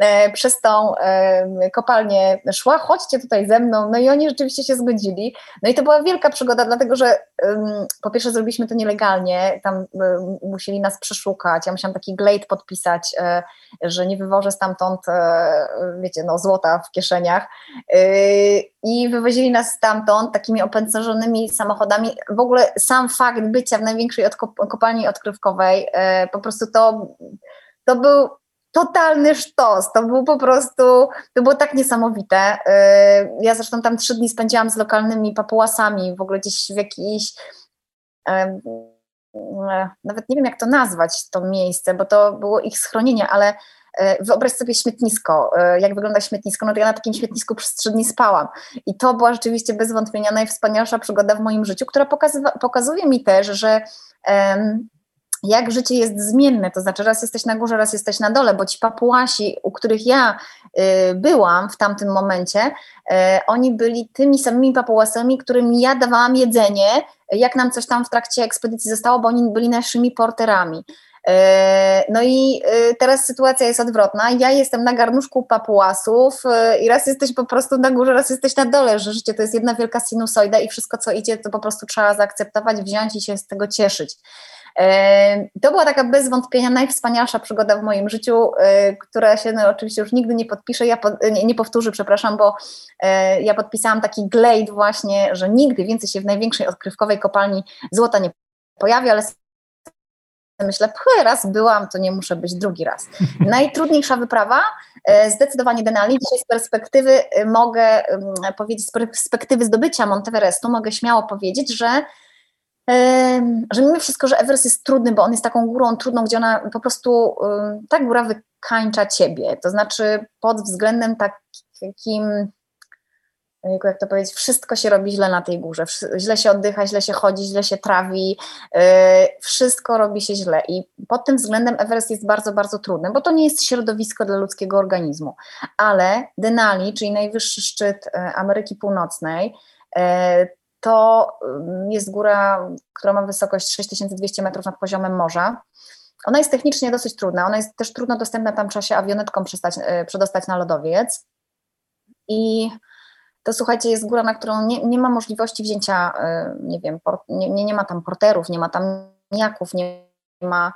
e, przez tą e, kopalnię szła, chodźcie tutaj ze mną, no i oni rzeczywiście się zgodzili. No i to była wielka przygoda, dlatego że po pierwsze zrobiliśmy to nielegalnie, tam musieli nas przeszukać, ja musiałam taki glade podpisać, że nie wywożę stamtąd, wiecie, no złota w kieszeniach. I wywozili nas stamtąd takimi opętarzonymi samochodami. W ogóle sam fakt bycia w największej kopalni odkrywkowej, e, po prostu to, to był totalny sztos, to był po prostu, to było tak niesamowite. E, ja zresztą tam trzy dni spędziłam z lokalnymi papułasami, w ogóle gdzieś w jakiejś e, nawet nie wiem jak to nazwać, to miejsce, bo to było ich schronienie, ale wyobraź sobie śmietnisko, e, jak wygląda śmietnisko, no to ja na takim śmietnisku przez trzy dni spałam. I to była rzeczywiście bez wątpienia najwspanialsza przygoda w moim życiu, która pokazuje mi też, że um, jak życie jest zmienne, to znaczy raz jesteś na górze, raz jesteś na dole, bo ci papułasi, u których ja y, byłam w tamtym momencie, y, oni byli tymi samymi papułasami, którym ja dawałam jedzenie, jak nam coś tam w trakcie ekspedycji zostało, bo oni byli naszymi porterami. E, no i e, teraz sytuacja jest odwrotna. Ja jestem na garnuszku papułasów e, i raz jesteś po prostu na górze, raz jesteś na dole, że życie to jest jedna wielka sinusoida i wszystko, co idzie, to po prostu trzeba zaakceptować, wziąć i się z tego cieszyć. To była taka bez wątpienia najwspanialsza przygoda w moim życiu, która się no, oczywiście już nigdy nie podpisze, ja nie, nie powtórzy, przepraszam, bo ja podpisałam taki glade właśnie, że nigdy więcej się w największej odkrywkowej kopalni złota nie pojawi, ale myślę, pchy, raz byłam, to nie muszę być drugi raz. Najtrudniejsza wyprawa, e, zdecydowanie Denali. Dzisiaj z perspektywy e, mogę powiedzieć, z perspektywy zdobycia Monteverestu mogę śmiało powiedzieć, że że mimo wszystko, że Everest jest trudny, bo on jest taką górą trudną, gdzie ona po prostu, ta góra wykańcza ciebie, to znaczy pod względem takim jak to powiedzieć, wszystko się robi źle na tej górze, źle się oddycha, źle się chodzi, źle się trawi, yy, wszystko robi się źle i pod tym względem Everest jest bardzo, bardzo trudny, bo to nie jest środowisko dla ludzkiego organizmu, ale Denali, czyli najwyższy szczyt yy, Ameryki Północnej, yy, to jest góra, która ma wysokość 6200 metrów nad poziomem morza. Ona jest technicznie dosyć trudna, ona jest też trudno dostępna, tam trzeba się awionetką przestać, przedostać na lodowiec. I to słuchajcie, jest góra, na którą nie, nie ma możliwości wzięcia, nie wiem, nie, nie, ma tam porterów, nie ma tam nijaków, nie ma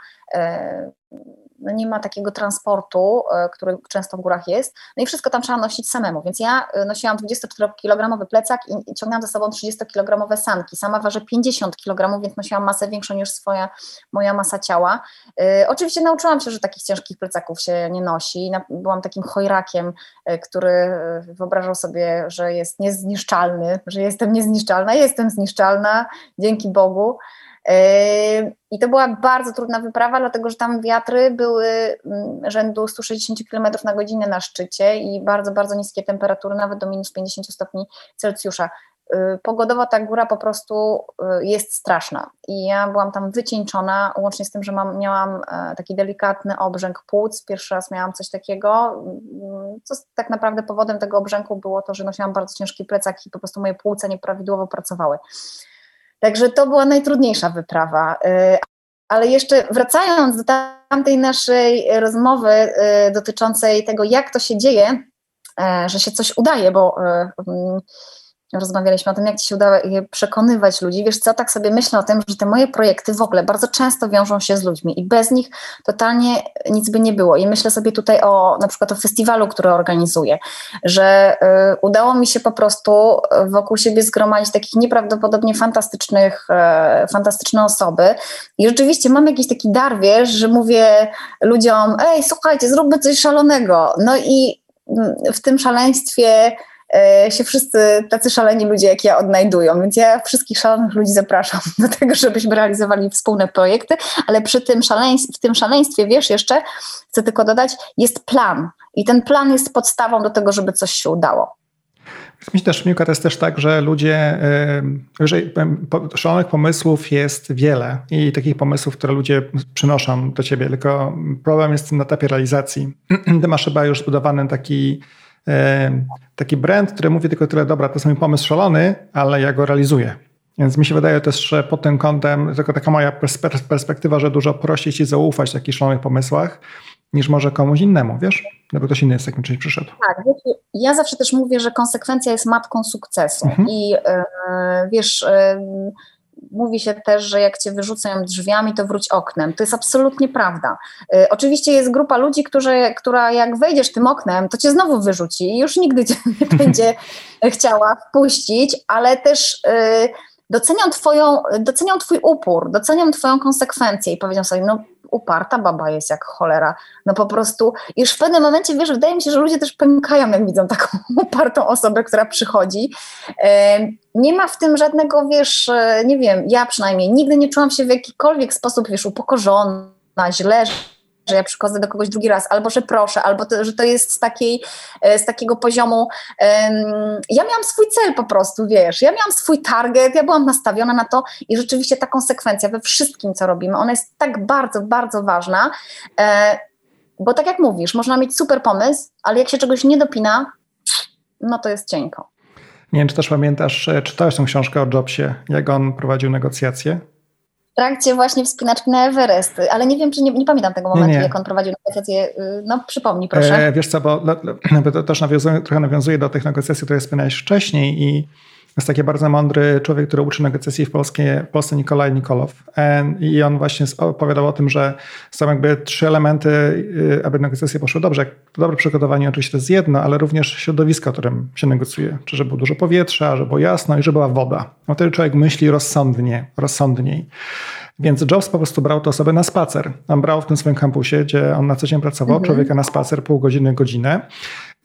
no nie ma takiego transportu, e, który często w górach jest, no i wszystko tam trzeba nosić samemu, więc ja e, nosiłam 24-kilogramowy plecak i, ciągnęłam ze sobą 30-kilogramowe sanki, sama ważę 50 kg, więc nosiłam masę większą niż swoja, moja masa ciała. E, oczywiście nauczyłam się, że takich ciężkich plecaków się nie nosi, byłam takim chojrakiem, który wyobrażał sobie, że jest niezniszczalny, że jestem niezniszczalna, jestem zniszczalna, dzięki Bogu, i to była bardzo trudna wyprawa, dlatego że tam wiatry były mm, rzędu 160 km na godzinę na szczycie i bardzo, bardzo niskie temperatury, nawet do minus 50 stopni Celsjusza. Y, pogodowo ta góra po prostu y, jest straszna i ja byłam tam wycieńczona, łącznie z tym, że mam, miałam e, taki delikatny obrzęk płuc, pierwszy raz miałam coś takiego, mm, co tak naprawdę powodem tego obrzęku było to, że nosiłam bardzo ciężki plecak i po prostu moje płuca nieprawidłowo pracowały. Także to była najtrudniejsza wyprawa. Y, ale jeszcze wracając do tamtej naszej rozmowy y, dotyczącej tego, jak to się dzieje, y, że się coś udaje, bo mm, rozmawialiśmy o tym, jak ci się udało przekonywać ludzi. Wiesz co, tak sobie myślę o tym, że te moje projekty w ogóle bardzo często wiążą się z ludźmi i bez nich totalnie nic by nie było. I myślę sobie tutaj o na przykład o festiwalu, który organizuję, że y, udało mi się po prostu wokół siebie zgromadzić takich nieprawdopodobnie fantastycznych, y, fantastyczne osoby. I rzeczywiście mam jakiś taki dar, wiesz, że mówię ludziom, ej, słuchajcie, zróbmy coś szalonego. No i mm, w tym szaleństwie E, się wszyscy tacy szaleni ludzie jak ja odnajdują. Więc ja wszystkich szalonych ludzi zapraszam do tego, żebyśmy realizowali wspólne projekty, ale przy tym szaleństwie, w tym szaleństwie, wiesz, jeszcze chcę tylko dodać, jest plan. I ten plan jest podstawą do tego, żeby coś się udało. Myślę też, Miłka, to jest też tak, że ludzie, jeżeli szalonych pomysłów jest wiele i takich pomysłów, które ludzie przynoszą do ciebie, tylko problem jest na etapie realizacji. Ty masz chyba już zbudowany taki taki brand, który mówi tylko tyle, dobra, to jest mój pomysł szalony, ale ja go realizuję. Więc mi się wydaje też, że pod tym kątem, tylko taka moja perspektywa, że dużo prościej ci zaufać w takich szalonych pomysłach, niż może komuś innemu, wiesz? Gdyby ktoś inny z takim czymś przyszedł. Tak, ja zawsze też mówię, że konsekwencja jest matką sukcesu. Mhm. I yy, wiesz, yy, mówi się też, że jak cię wyrzucają drzwiami, to wróć oknem. To jest absolutnie prawda. Y, oczywiście jest grupa ludzi, którzy, która jak wejdziesz tym oknem, to cię znowu wyrzuci i już nigdy cię nie będzie chciała wpuścić, ale też y, docenią, twoją, docenią twój upór, docenią twoją konsekwencję i powiedzą sobie, no uparta baba jest jak cholera. No po prostu, już w pewnym momencie, wiesz, wydaje mi się, że ludzie też pękają, jak widzą taką upartą osobę, która przychodzi. Nie ma w tym żadnego, wiesz, e, nie wiem, ja przynajmniej nigdy nie czułam się w jakikolwiek sposób, wiesz, upokorzona, źle, że ja przychodzę do kogoś drugi raz, albo że proszę, albo to, że to jest z, takiej, e, z takiego poziomu. Um, ja miałam swój cel po prostu, wiesz, ja miałam swój target, ja byłam nastawiona na to i rzeczywiście ta konsekwencja we wszystkim, co robimy, ona jest tak bardzo, bardzo ważna. E, bo tak jak mówisz, można mieć super pomysł, ale jak się czegoś nie dopina, no to jest cienko. Nie wiem, czy też pamiętasz, e, czytałeś tę książkę o Jobsie, jak on prowadził negocjacje? Trakcie właśnie wspinaczki na Everest, ale nie wiem, czy nie, nie pamiętam tego momentu, nie, nie. jak on prowadził negocjacje. Y, no przypomnij proszę. E, wiesz co, bo, bo to też nawiązuje, trochę nawiązuje do tych negocjacji, które wspomniałeś wcześniej i jest taki bardzo mądry człowiek, który uczy negocjacji w, Polskie, w Polsce, Nikolaj Nikolow. I on właśnie opowiadał o tym, że są jakby trzy elementy, y, aby negocjacje poszły dobrze. Dobre przygotowanie oczywiście to jest jedno, ale również środowisko, którym się negocjuje. Czy żeby było dużo powietrza, żeby było jasno i żeby była woda. No wtedy człowiek myśli rozsądnie, rozsądniej. Więc Jobs po prostu brał te osoby na spacer. On brał w tym swoim kampusie, gdzie on na co dzień pracował, mhm. człowieka na spacer pół godziny, godzinę.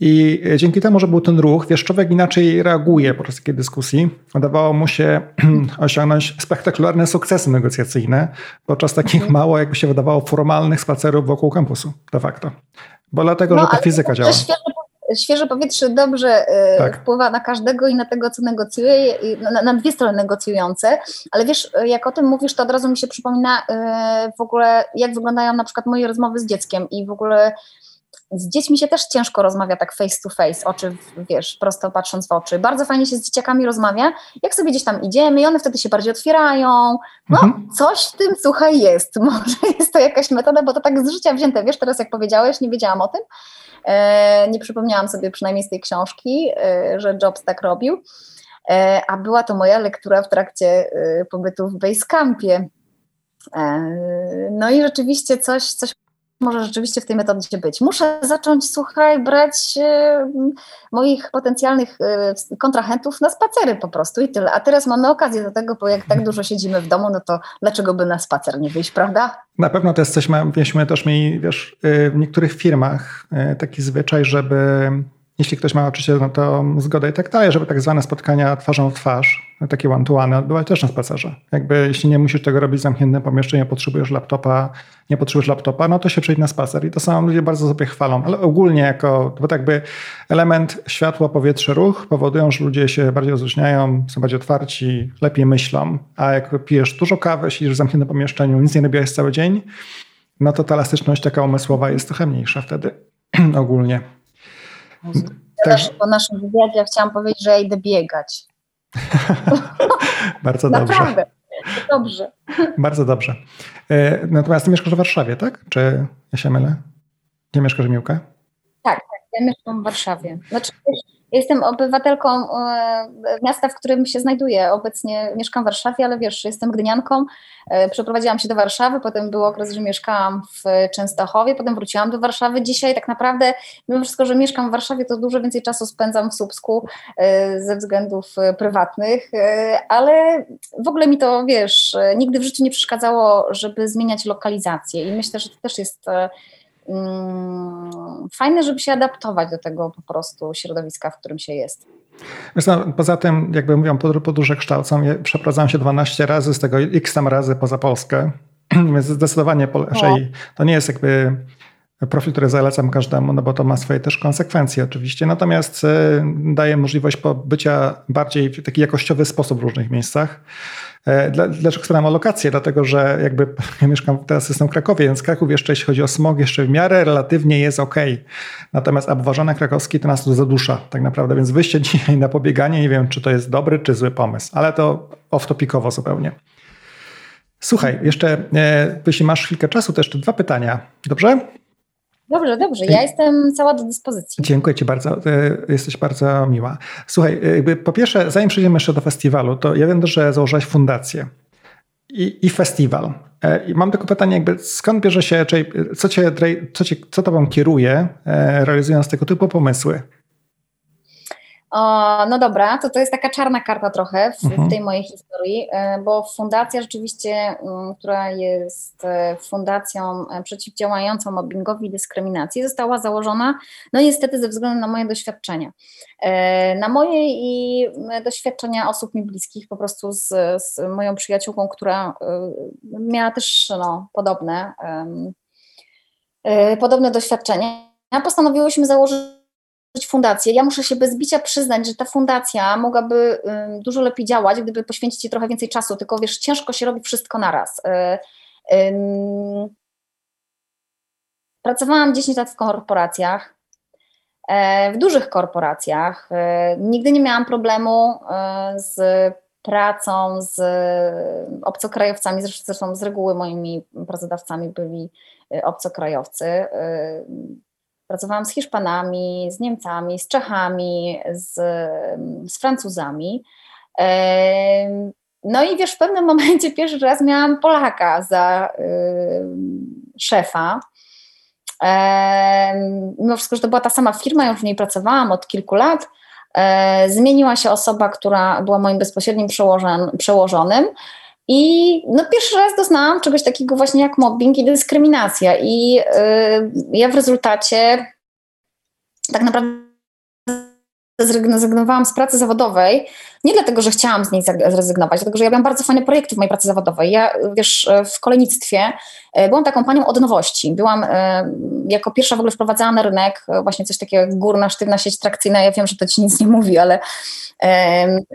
I dzięki temu, że był ten ruch, wiesz, człowiek inaczej reaguje podczas takiej dyskusji. Udawało mu się osiągnąć spektakularne sukcesy negocjacyjne podczas takich mhm. mało, jakby się wydawało, formalnych spacerów wokół kampusu, de facto. Bo dlatego, no, że ta fizyka działa. Świeże, świeże powietrze dobrze y, tak. wpływa na każdego i na tego, co negocjuje, na, na, dwie strony negocjujące, ale wiesz, jak o tym mówisz, to od razu mi się przypomina w ogóle, jak wyglądają na przykład moje rozmowy z dzieckiem i w ogóle z dziećmi się też ciężko rozmawia tak face to face, oczy, wiesz, prosto patrząc w oczy. Bardzo fajnie się z dzieciakami rozmawia, jak sobie gdzieś tam idziemy i one wtedy się bardziej otwierają. No, mhm. coś w tym, słuchaj, jest. Może jest to jakaś metoda, bo to tak z życia wzięte. Wiesz, teraz jak powiedziałeś, nie wiedziałam o tym. E, nie przypomniałam sobie przynajmniej z tej książki, e, że Jobs tak robił. E, a była to moja lektura w trakcie e, pobytu w Basecampie. E, no i rzeczywiście coś, coś może rzeczywiście w tej metodzie być. Muszę zacząć, słuchaj, brać e, moich potencjalnych e, kontrahentów na spacery po prostu i tyle. A teraz mamy okazję do tego, bo jak tak dużo siedzimy w domu, no to dlaczego by na spacer nie wyjść, prawda? Na pewno to jest coś, myśmy też mieli, wiesz, w niektórych firmach taki zwyczaj, żeby jeśli ktoś ma oczywiście no to zgodę i tak dalej, żeby tak zwane spotkania twarzą w twarz, takie one-to-one odbywać też na spacerze. Jakby jeśli nie musisz tego robić w zamkniętym pomieszczeniu, potrzebujesz laptopa, nie potrzebujesz laptopa, no to się przejdź na spacer. I to są ludzie bardzo sobie chwalą, ale ogólnie jako, bo tak element światło, powietrze, ruch powodują, że ludzie się bardziej rozluźniają, są bardziej otwarci, lepiej myślą. A jak pijesz dużo kawy, siedzisz w zamkniętym pomieszczeniu, nic nie robiłeś cały dzień, no to ta elastyczność taka umysłowa jest trochę mniejsza wtedy ogólnie. Teraz po naszym wywiadzie chciałam powiedzieć, że ja idę biegać. Bardzo dobrze. Naprawdę. Dobrze. Bardzo dobrze. E, natomiast ty mieszkasz w Warszawie, tak? Czy ja się mylę? Gdzie mieszkasz, Miłka? Tak, tak. Ja mieszkam w Warszawie. Znaczy, Jestem obywatelką e, miasta, w którym się znajduję. Obecnie mieszkam w Warszawie, ale wiesz, jestem gdynianką. E, przeprowadziłam się do Warszawy, potem był okres, że mieszkałam w Częstochowie, potem wróciłam do Warszawy. Dzisiaj tak naprawdę, mimo wszystko, że mieszkam w Warszawie, to dużo więcej czasu spędzam w Słupsku e, ze względów prywatnych, ale w ogóle mi to, wiesz, nigdy w życiu nie przeszkadzało, żeby zmieniać lokalizację i myślę, że to też jest fajne, żeby się adaptować do tego po prostu środowiska, w którym się jest. poza tym, jakby mówią, podróże kształcą. Ja przeprowadzałem się 12 razy, z tego x tam razy poza Polskę, więc zdecydowanie raczej to nie jest jakby profil, który zalecam każdemu, no bo to ma swoje też konsekwencje oczywiście, natomiast e, daje możliwość bycia bardziej w taki jakościowy sposób w różnych miejscach. E, dlaczego wspomniałem o lokację? Dlatego, że jakby ja mieszkam teraz jestem w Krakowie, więc Kraków jeszcze, jeśli chodzi o smog, jeszcze w miarę relatywnie jest ok. Natomiast obważane krakowskie to nas tu zadusza tak naprawdę, więc wyjście dzisiaj na pobieganie, nie wiem, czy to jest dobry, czy zły pomysł, ale to off-topicowo zupełnie. Słuchaj, jeszcze e, jeśli masz chwilkę czasu, to jeszcze dwa pytania. Dobrze? Dobrze, dobrze. Ja jestem cała do dyspozycji. Dziękuję Ci bardzo. Jesteś bardzo miła. Słuchaj, jakby po pierwsze, zanim przejdziemy jeszcze do festiwalu, to ja wiem, że założyłaś fundację i, i festiwal. E, I mam tylko pytanie, jakby skąd bierze się, czyli co, cię, co, cię, co Tobą kieruje, e, realizując tego typu pomysły? No dobra, to to jest taka czarna karta trochę w, mhm. w, tej mojej historii, e, bo fundacja rzeczywiście, mm, która jest e, fundacją e, przeciwdziałającą mobbingowi i dyskryminacji, została założona, no niestety ze względu na moje doświadczenia. Na moje i doświadczenia osób mi bliskich, po prostu z, z moją przyjaciółką, która miała też no, podobne, podobne doświadczenia, postanowiłyśmy założyć fundację. Ja muszę się bez bicia przyznać, że ta fundacja mogłaby dużo lepiej działać, gdyby poświęcić jej trochę więcej czasu, tylko wiesz, ciężko się robi wszystko naraz. Y, pracowałam 10 lat w korporacjach, e, w dużych korporacjach. E, nigdy nie miałam problemu e, z pracą z obcokrajowcami, zresztą z reguły moimi pracodawcami byli obcokrajowcy. Pracowałam z Hiszpanami, z Niemcami, z Czechami, z, z Francuzami. No i wiesz, w pewnym momencie pierwszy raz miałam Polaka za szefa. Mimo wszystko, że to była ta sama firma, już w niej pracowałam od kilku lat. E, zmieniła się osoba, która była moim bezpośrednim przełożonym. I no, pierwszy raz doznałam czegoś takiego właśnie jak mobbing i dyskryminacja. I yy, ja w rezultacie tak naprawdę zrezygnowałam z pracy zawodowej, nie dlatego, że chciałam z niej zrezygnować, dlatego, że ja miałam bardzo fajne projekty w mojej pracy zawodowej. Ja, wiesz, w kolejnictwie e, byłam taką panią od nowości. Byłam, e, jako pierwsza w ogóle wprowadzała na rynek e, właśnie coś takiego jak górna, sztywna sieć trakcyjna. Ja wiem, że to ci nic nie mówi, ale,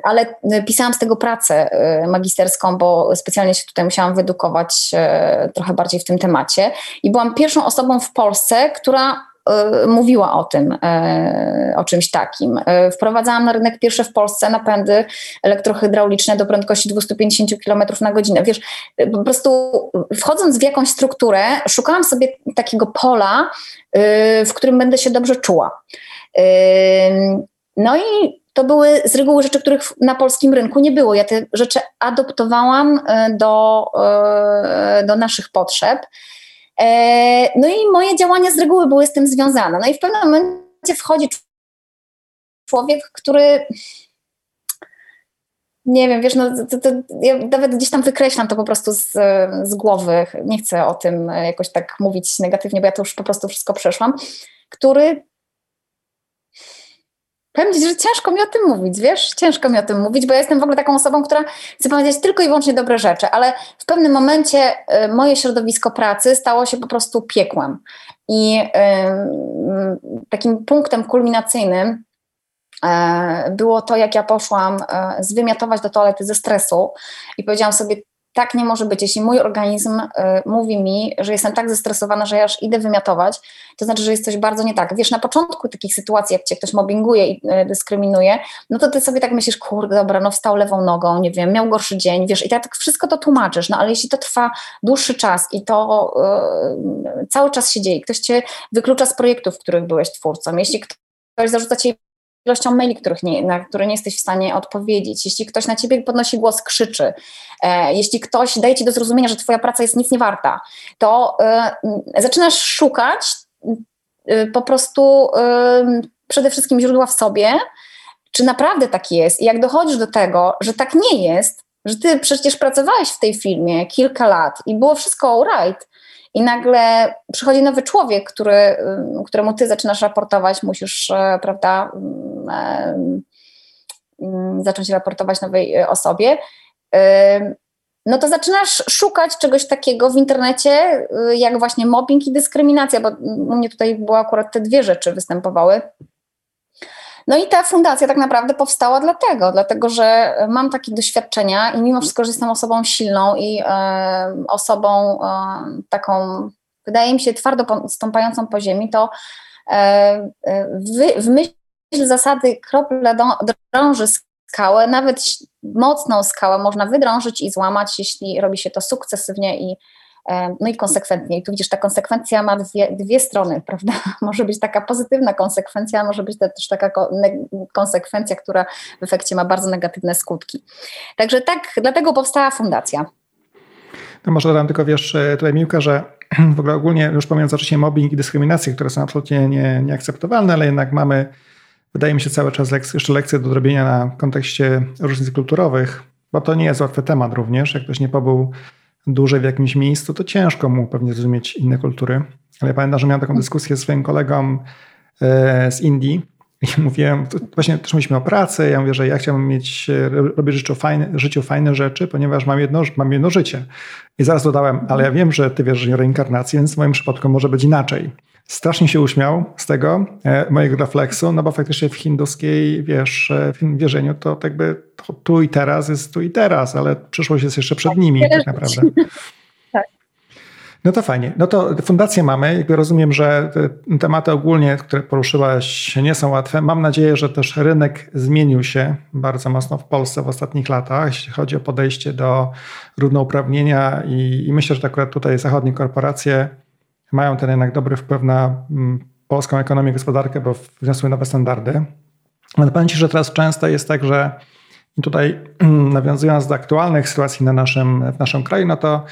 ale pisałam z tego pracę magisterską, bo specjalnie się tutaj musiałam wyedukować trochę bardziej w tym temacie. I byłam pierwszą osobą w Polsce, która mówiła o tym, o czymś takim. Wprowadzałam na rynek pierwsze w Polsce napędy elektrohydrauliczne do prędkości 250 km na godzinę. Wiesz, po prostu wchodząc w jakąś strukturę, szukałam sobie takiego pola, w którym będę się dobrze czuła. No i to były z reguły rzeczy, których na polskim rynku nie było. Ja te rzeczy adoptowałam e, do, e, do naszych potrzeb. E, no i moje działania z reguły były z tym związane. No i w pewnym momencie wchodzi człowiek, który nie wiem, wiesz, no, to, to, ja nawet gdzieś tam wykreślam to po prostu z, z głowy. Nie chcę o tym jakoś tak mówić negatywnie, bo ja to już po prostu wszystko przeszłam. Który Powiem Ci, że ciężko mi o tym mówić, wiesz? Ciężko mi o tym mówić, bo ja jestem w ogóle taką osobą, która chce powiedzieć tylko i wyłącznie dobre rzeczy, ale w pewnym momencie y, moje środowisko pracy stało się po prostu piekłem. I y, takim punktem kulminacyjnym y, było to, jak ja poszłam zwymiotować do toalety ze stresu i powiedziałam sobie, tak nie może być. Jeśli mój organizm y, mówi mi, że jestem tak zestresowana, że ja aż idę wymiatować, to znaczy, że jest coś bardzo nie tak. Wiesz, na początku takich sytuacji, jak cię ktoś mobbinguje i y, dyskryminuje, no to ty sobie tak myślisz, kurde, dobra, no wstał lewą nogą, nie wiem, miał gorszy dzień, wiesz, i tak wszystko to tłumaczysz, no ale jeśli to trwa dłuższy czas i to y, cały czas się dzieje, ktoś cię wyklucza z projektów, w których byłeś twórcą, jeśli ktoś zarzuca ci ilością maili, których nie, na które nie jesteś w stanie odpowiedzieć, jeśli ktoś na ciebie podnosi głos, krzyczy, e, jeśli ktoś daje ci do zrozumienia, że twoja praca jest nic nie warta, to e, zaczynasz szukać e, po prostu e, przede wszystkim źródła w sobie, czy naprawdę tak jest. I jak dochodzisz do tego, że tak nie jest, że ty przecież pracowałeś w tej firmie kilka lat i było wszystko alright, i nagle przychodzi nowy człowiek, który, któremu ty zaczynasz raportować, musisz, e, prawda, zacząć raportować nowej osobie, no to zaczynasz szukać czegoś takiego w internecie, jak właśnie mobbing i dyskryminacja, bo u mnie tutaj były akurat te dwie rzeczy występowały. No i ta fundacja tak naprawdę powstała dlatego, dlatego że mam takie doświadczenia i mimo wszystko, że jestem osobą silną i e, osobą e, taką, wydaje mi się, twardo stąpającą po ziemi, to e, w, myśl zasady krople drąży skałę, nawet mocną skałę można wydrążyć i złamać, jeśli robi się to sukcesywnie i no i konsekwentnie. I tu widzisz, ta konsekwencja ma dwie, dwie strony, prawda? Może być taka pozytywna konsekwencja, może być też taka konsekwencja, która w efekcie ma bardzo negatywne skutki. Także tak, dlatego powstała fundacja. No może dodam tylko, wiesz, e, tutaj Miłka, że w ogóle ogólnie już pomijając oczywiście mobbing i dyskryminację, które są absolutnie nie, nieakceptowalne, ale jednak mamy, wydaje mi się, cały czas jeszcze lekcje do zrobienia na kontekście różnic kulturowych, bo to nie jest łatwy temat również. Jak ktoś nie pobył dłużej w jakimś miejscu, to ciężko mu pewnie zrozumieć inne kultury. Ale ja pamiętam, że miałem taką dyskusję z swoim kolegą e, z Indii i mówiłem, właśnie też mówiliśmy o pracy, ja mówię, że ja chciałbym mieć, e, robić życiu fajne, życiu fajne rzeczy, ponieważ mam jedno, mam jedno życie. I zaraz dodałem, ale ja wiem, że ty wierzysz w reinkarnację, więc w moim przypadku może być inaczej. Strasznie się uśmiał z tego e, mojego refleksu, no bo faktycznie w hinduskiej, wiesz, e, w wierzeniu to tak jakby to tu i teraz jest tu i teraz, ale przyszłość jest jeszcze przed nimi tak naprawdę. Tak. No to fajnie. No to fundację mamy. Jakby rozumiem, że tematy ogólnie, które poruszyłaś, nie są łatwe. Mam nadzieję, że też rynek zmienił się bardzo mocno w Polsce w ostatnich latach, jeśli chodzi o podejście do równouprawnienia i, i myślę, że akurat tutaj zachodnie korporacje mają ten jednak dobry wpływ na mm, polską ekonomię i gospodarkę, bo wniosły nowe standardy. Ale powiem że teraz często jest tak, że tutaj nawiązując do aktualnych sytuacji na naszym, w naszym kraju, no to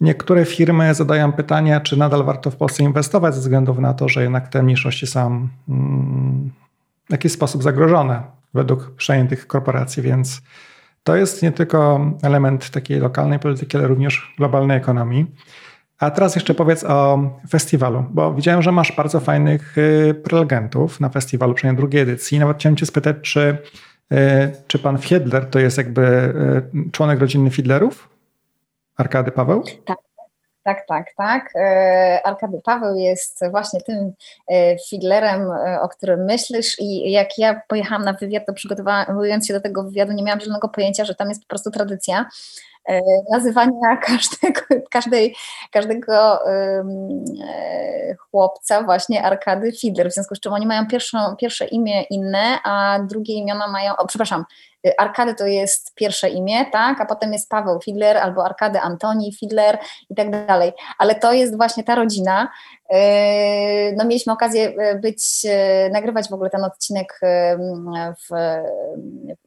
niektóre firmy zadają pytania, czy nadal warto w Polsce inwestować ze względu na to, że jednak te mniejszości są mm, w jakiś sposób zagrożone według przejętych korporacji, więc to jest nie tylko element takiej lokalnej polityki, ale również globalnej ekonomii. A teraz jeszcze powiedz o festiwalu, bo widziałem, że masz bardzo fajnych y, prelegentów na festiwalu, przynajmniej drugiej edycji. Nawet chciałem cię spytać, czy, y, czy pan Fiedler to jest jakby y, członek rodziny Fiedlerów? Arkady Paweł? Tak. Tak, tak, tak. Arkady Paweł jest właśnie tym Fiedlerem, o którym myślisz i jak ja pojechałam na wywiad, to przygotowując się do tego wywiadu, nie miałam żadnego pojęcia, że tam jest po prostu tradycja nazywania każdego, każdej, każdego chłopca właśnie Arkady Fiedler, w związku z czym oni mają pierwszą, pierwsze imię inne, a drugie imiona mają, o przepraszam, Y, Arkady to jest pierwsze imię, tak, a potem jest Paweł Fidler albo Arkady Antoni Fidler i tak dalej. Ale to jest właśnie ta rodzina. Y, no mieliśmy okazję y, być, nagrywać w ogóle ten odcinek w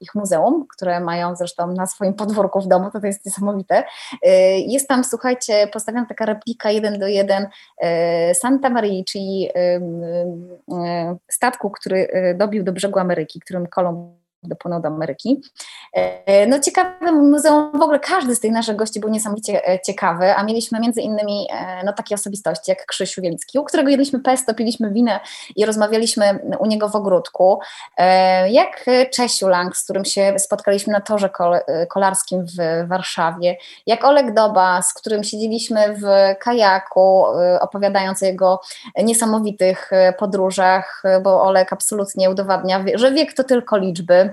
ich muzeum, które mają zresztą na swoim podwórku w domu, to, to jest niesamowite. Jest tam, słuchajcie, postawiona taka replika jeden do jeden Santa Maria, czyli statku, który dobił do brzegu Ameryki, którym Kolumb dopłynął do Ameryki. E, no ciekawe muzeum, w ogóle każdy z tych naszych gości był niesamowicie e, ciekawy, a mieliśmy między innymi e, no, takie osobistości jak Krzysiu Wielicki, u którego jedliśmy pesto, piliśmy winę i rozmawialiśmy u niego w ogródku, jak Czesiu Lang, z którym się spotkaliśmy na torze kolarskim w Warszawie, jak Olek Doba, z którym siedzieliśmy w kajaku, opowiadając o jego niesamowitych podróżach, bo Olek absolutnie udowadnia, że wiek to tylko liczby,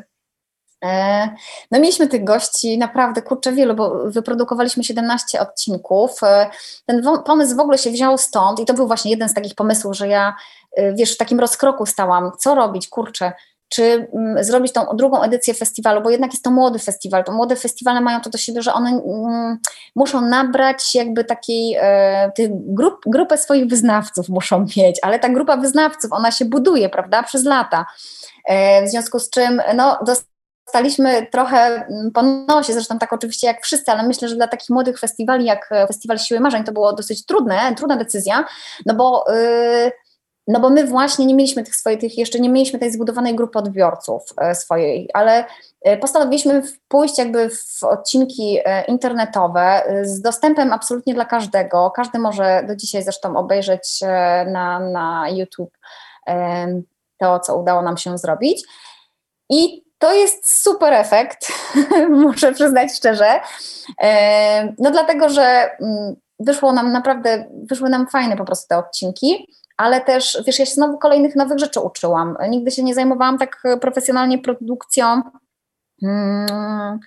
no mieliśmy tych gości naprawdę kurczę wielu, bo wyprodukowaliśmy 17 odcinków. E, ten pomysł w ogóle się wziął stąd i to był właśnie jeden z takich pomysłów, że ja e, wiesz, w takim rozkroku stałam, co robić, kurczę, czy mm, zrobić tą drugą edycję festiwalu, bo jednak jest to młody festiwal. To młode festiwale mają to do siebie, że one mm, muszą nabrać jakby takiej e, grup, grupę swoich wyznawców muszą mieć, ale ta grupa wyznawców, ona się buduje, prawda, przez lata. E, w związku z czym, no, dostaliśmy trochę mm, po nosie, zresztą tak oczywiście jak wszyscy, ale myślę, że dla takich młodych festiwali jak e, Festiwal Siły Marzeń to było dosyć trudne, trudna decyzja, no bo, yy, no bo my właśnie nie mieliśmy tych swoich, tych jeszcze nie mieliśmy tej zbudowanej grupy odbiorców yy, swojej, ale postanowiliśmy pójść jakby w odcinki internetowe z dostępem absolutnie dla każdego. Każdy może do dzisiaj zresztą obejrzeć na, na YouTube to, co udało nam się zrobić. I to jest super efekt, muszę przyznać szczerze. E, no dlatego, że mm, wyszło nam naprawdę, wyszły nam fajne po prostu te odcinki, ale też, wiesz, ja się znowu kolejnych nowych rzeczy uczyłam. Nigdy się nie zajmowałam tak profesjonalnie produkcją. Hmm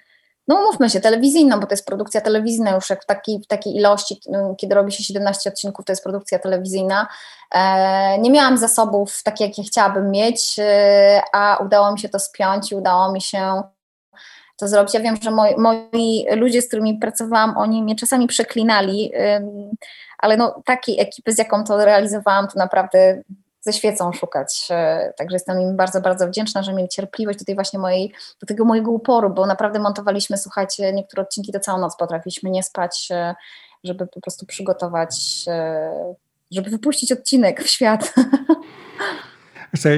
no umówmy się, telewizyjną, bo to jest produkcja telewizyjna już jak w takiej, w takiej ilości, no, kiedy robi się 17 odcinków, to jest produkcja telewizyjna. E, nie miałam zasobów takie, jakie chciałabym mieć, e, a udało mi się to spiąć i udało mi się to zrobić. Ja wiem, że moi, moi ludzie, z którymi pracowałam, oni mnie czasami przeklinali, ale no takiej ekipy, z jaką to realizowałam, to naprawdę ze świecą szukać. E, także jestem im bardzo, bardzo wdzięczna, że mieli cierpliwość do tej właśnie mojej, do tego mojego uporu, bo naprawdę montowaliśmy, słuchajcie, niektóre odcinki to całą noc potrafiliśmy nie spać, e, żeby po prostu przygotować, e, żeby wypuścić odcinek w świat.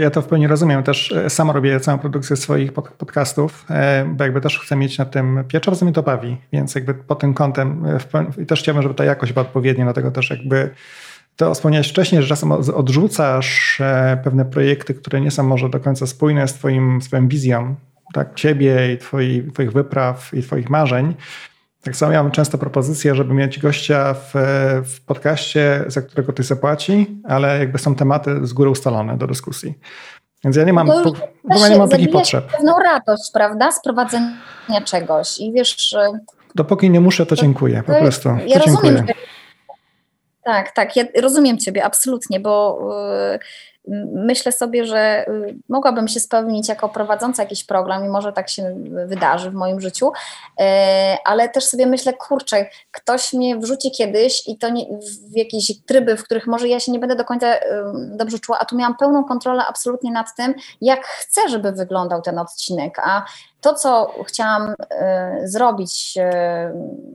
Ja to w pełni rozumiem. Też sama robię całą produkcję swoich podcastów, bo jakby też chcę mieć na tym pieczę, bo mnie to bawi, więc jakby pod tym kątem i też chciałbym, żeby ta jakość była odpowiednia, dlatego też jakby to wspomniałeś wcześniej, że czasem odrzucasz e, pewne projekty, które nie są może do końca spójne z twoim, swoją wizją, tak, ciebie i twoi, twoich wypraw i twoich marzeń. Tak samo ja mam często propozycję, żeby mieć gościa w, w podcaście, za którego ty zapłaci, ale jakby są tematy z góry ustalone do dyskusji. Więc ja nie mam, no, w ogóle nie mam takich potrzeb. pewną radość, prawda, sprowadzenia czegoś i wiesz... Dopóki nie muszę, to dziękuję, po prostu. Ja to rozumiem, dziękuję. Tak, tak, ja rozumiem Ciebie absolutnie, bo y, myślę sobie, że y, mogłabym się spełnić jako prowadząca jakiś program i może tak się wydarzy w moim życiu, y, ale też sobie myślę, kurczę, ktoś mnie wrzuci kiedyś i to nie, w jakieś tryby, w których może ja się nie będę do końca dobrze czuła, a tu miałam pełną kontrolę absolutnie nad tym, jak chcę, żeby wyglądał ten odcinek, a to, co chciałam zrobić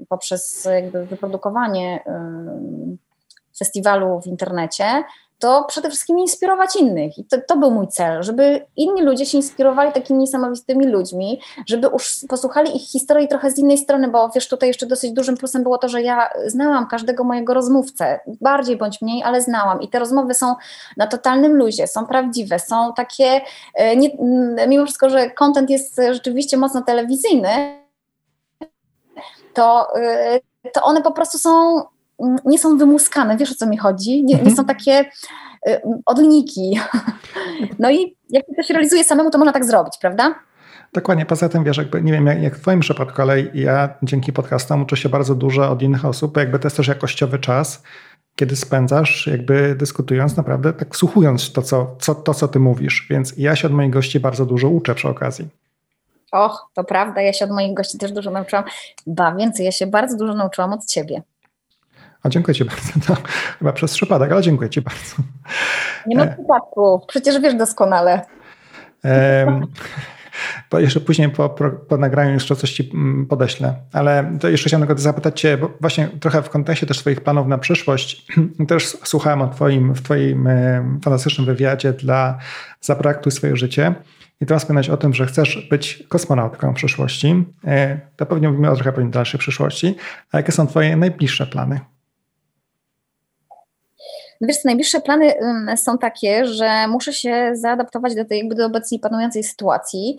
poprzez jakby wyprodukowanie festiwalu w internecie, to przede wszystkim inspirować innych. I to, to, był mój cel, żeby inni ludzie się inspirowali takimi niesamowitymi ludźmi, żeby już posłuchali ich historii trochę z innej strony, bo wiesz, tutaj jeszcze dosyć dużym plusem było to, że ja znałam każdego mojego rozmówcę, bardziej bądź mniej, ale znałam. I te rozmowy są na totalnym luzie, są prawdziwe, są takie, e, nie, mimo wszystko, że content jest rzeczywiście mocno telewizyjny, to, e, to one po prostu są nie są wymuskane, wiesz o co mi chodzi? Nie, nie są mhm. takie y, odniki. No i jak to się realizuje samemu, to można tak zrobić, prawda? Dokładnie, poza tym wiesz, jakby nie wiem jak, jak w twoim przypadku, ale ja dzięki podcastom uczę się bardzo dużo od innych osób, jakby to jest też jakościowy czas, kiedy spędzasz jakby dyskutując, naprawdę tak wsłuchując to co, co, to, co ty mówisz, więc ja się od moich gości bardzo dużo uczę przy okazji. Och, to prawda, ja się od moich gości też dużo nauczyłam, ba więcej, ja się bardzo dużo nauczyłam od ciebie. A dziękuję Ci bardzo. To chyba przez przypadek, ale dziękuję Ci bardzo. Nie ma e. przypadku, przecież wiesz doskonale. bo jeszcze później po, po nagraniu jeszcze coś Ci mm, podeślę. Ale to jeszcze chciałem tylko zapytać Cię, bo właśnie trochę w kontekście też Twoich planów na przyszłość, też słuchałem o Twoim, w Twoim fantastycznym wywiadzie dla Zapraktuj swoje życie. I teraz wspominać o tym, że chcesz być kosmonautką w przyszłości. E, to pewnie mówimy o trochę pewnie dalszej przyszłości. A jakie są Twoje najbliższe plany? No wiesz, najbliższe plany są takie, że muszę się zaadaptować do tej jakby do obecnie panującej sytuacji.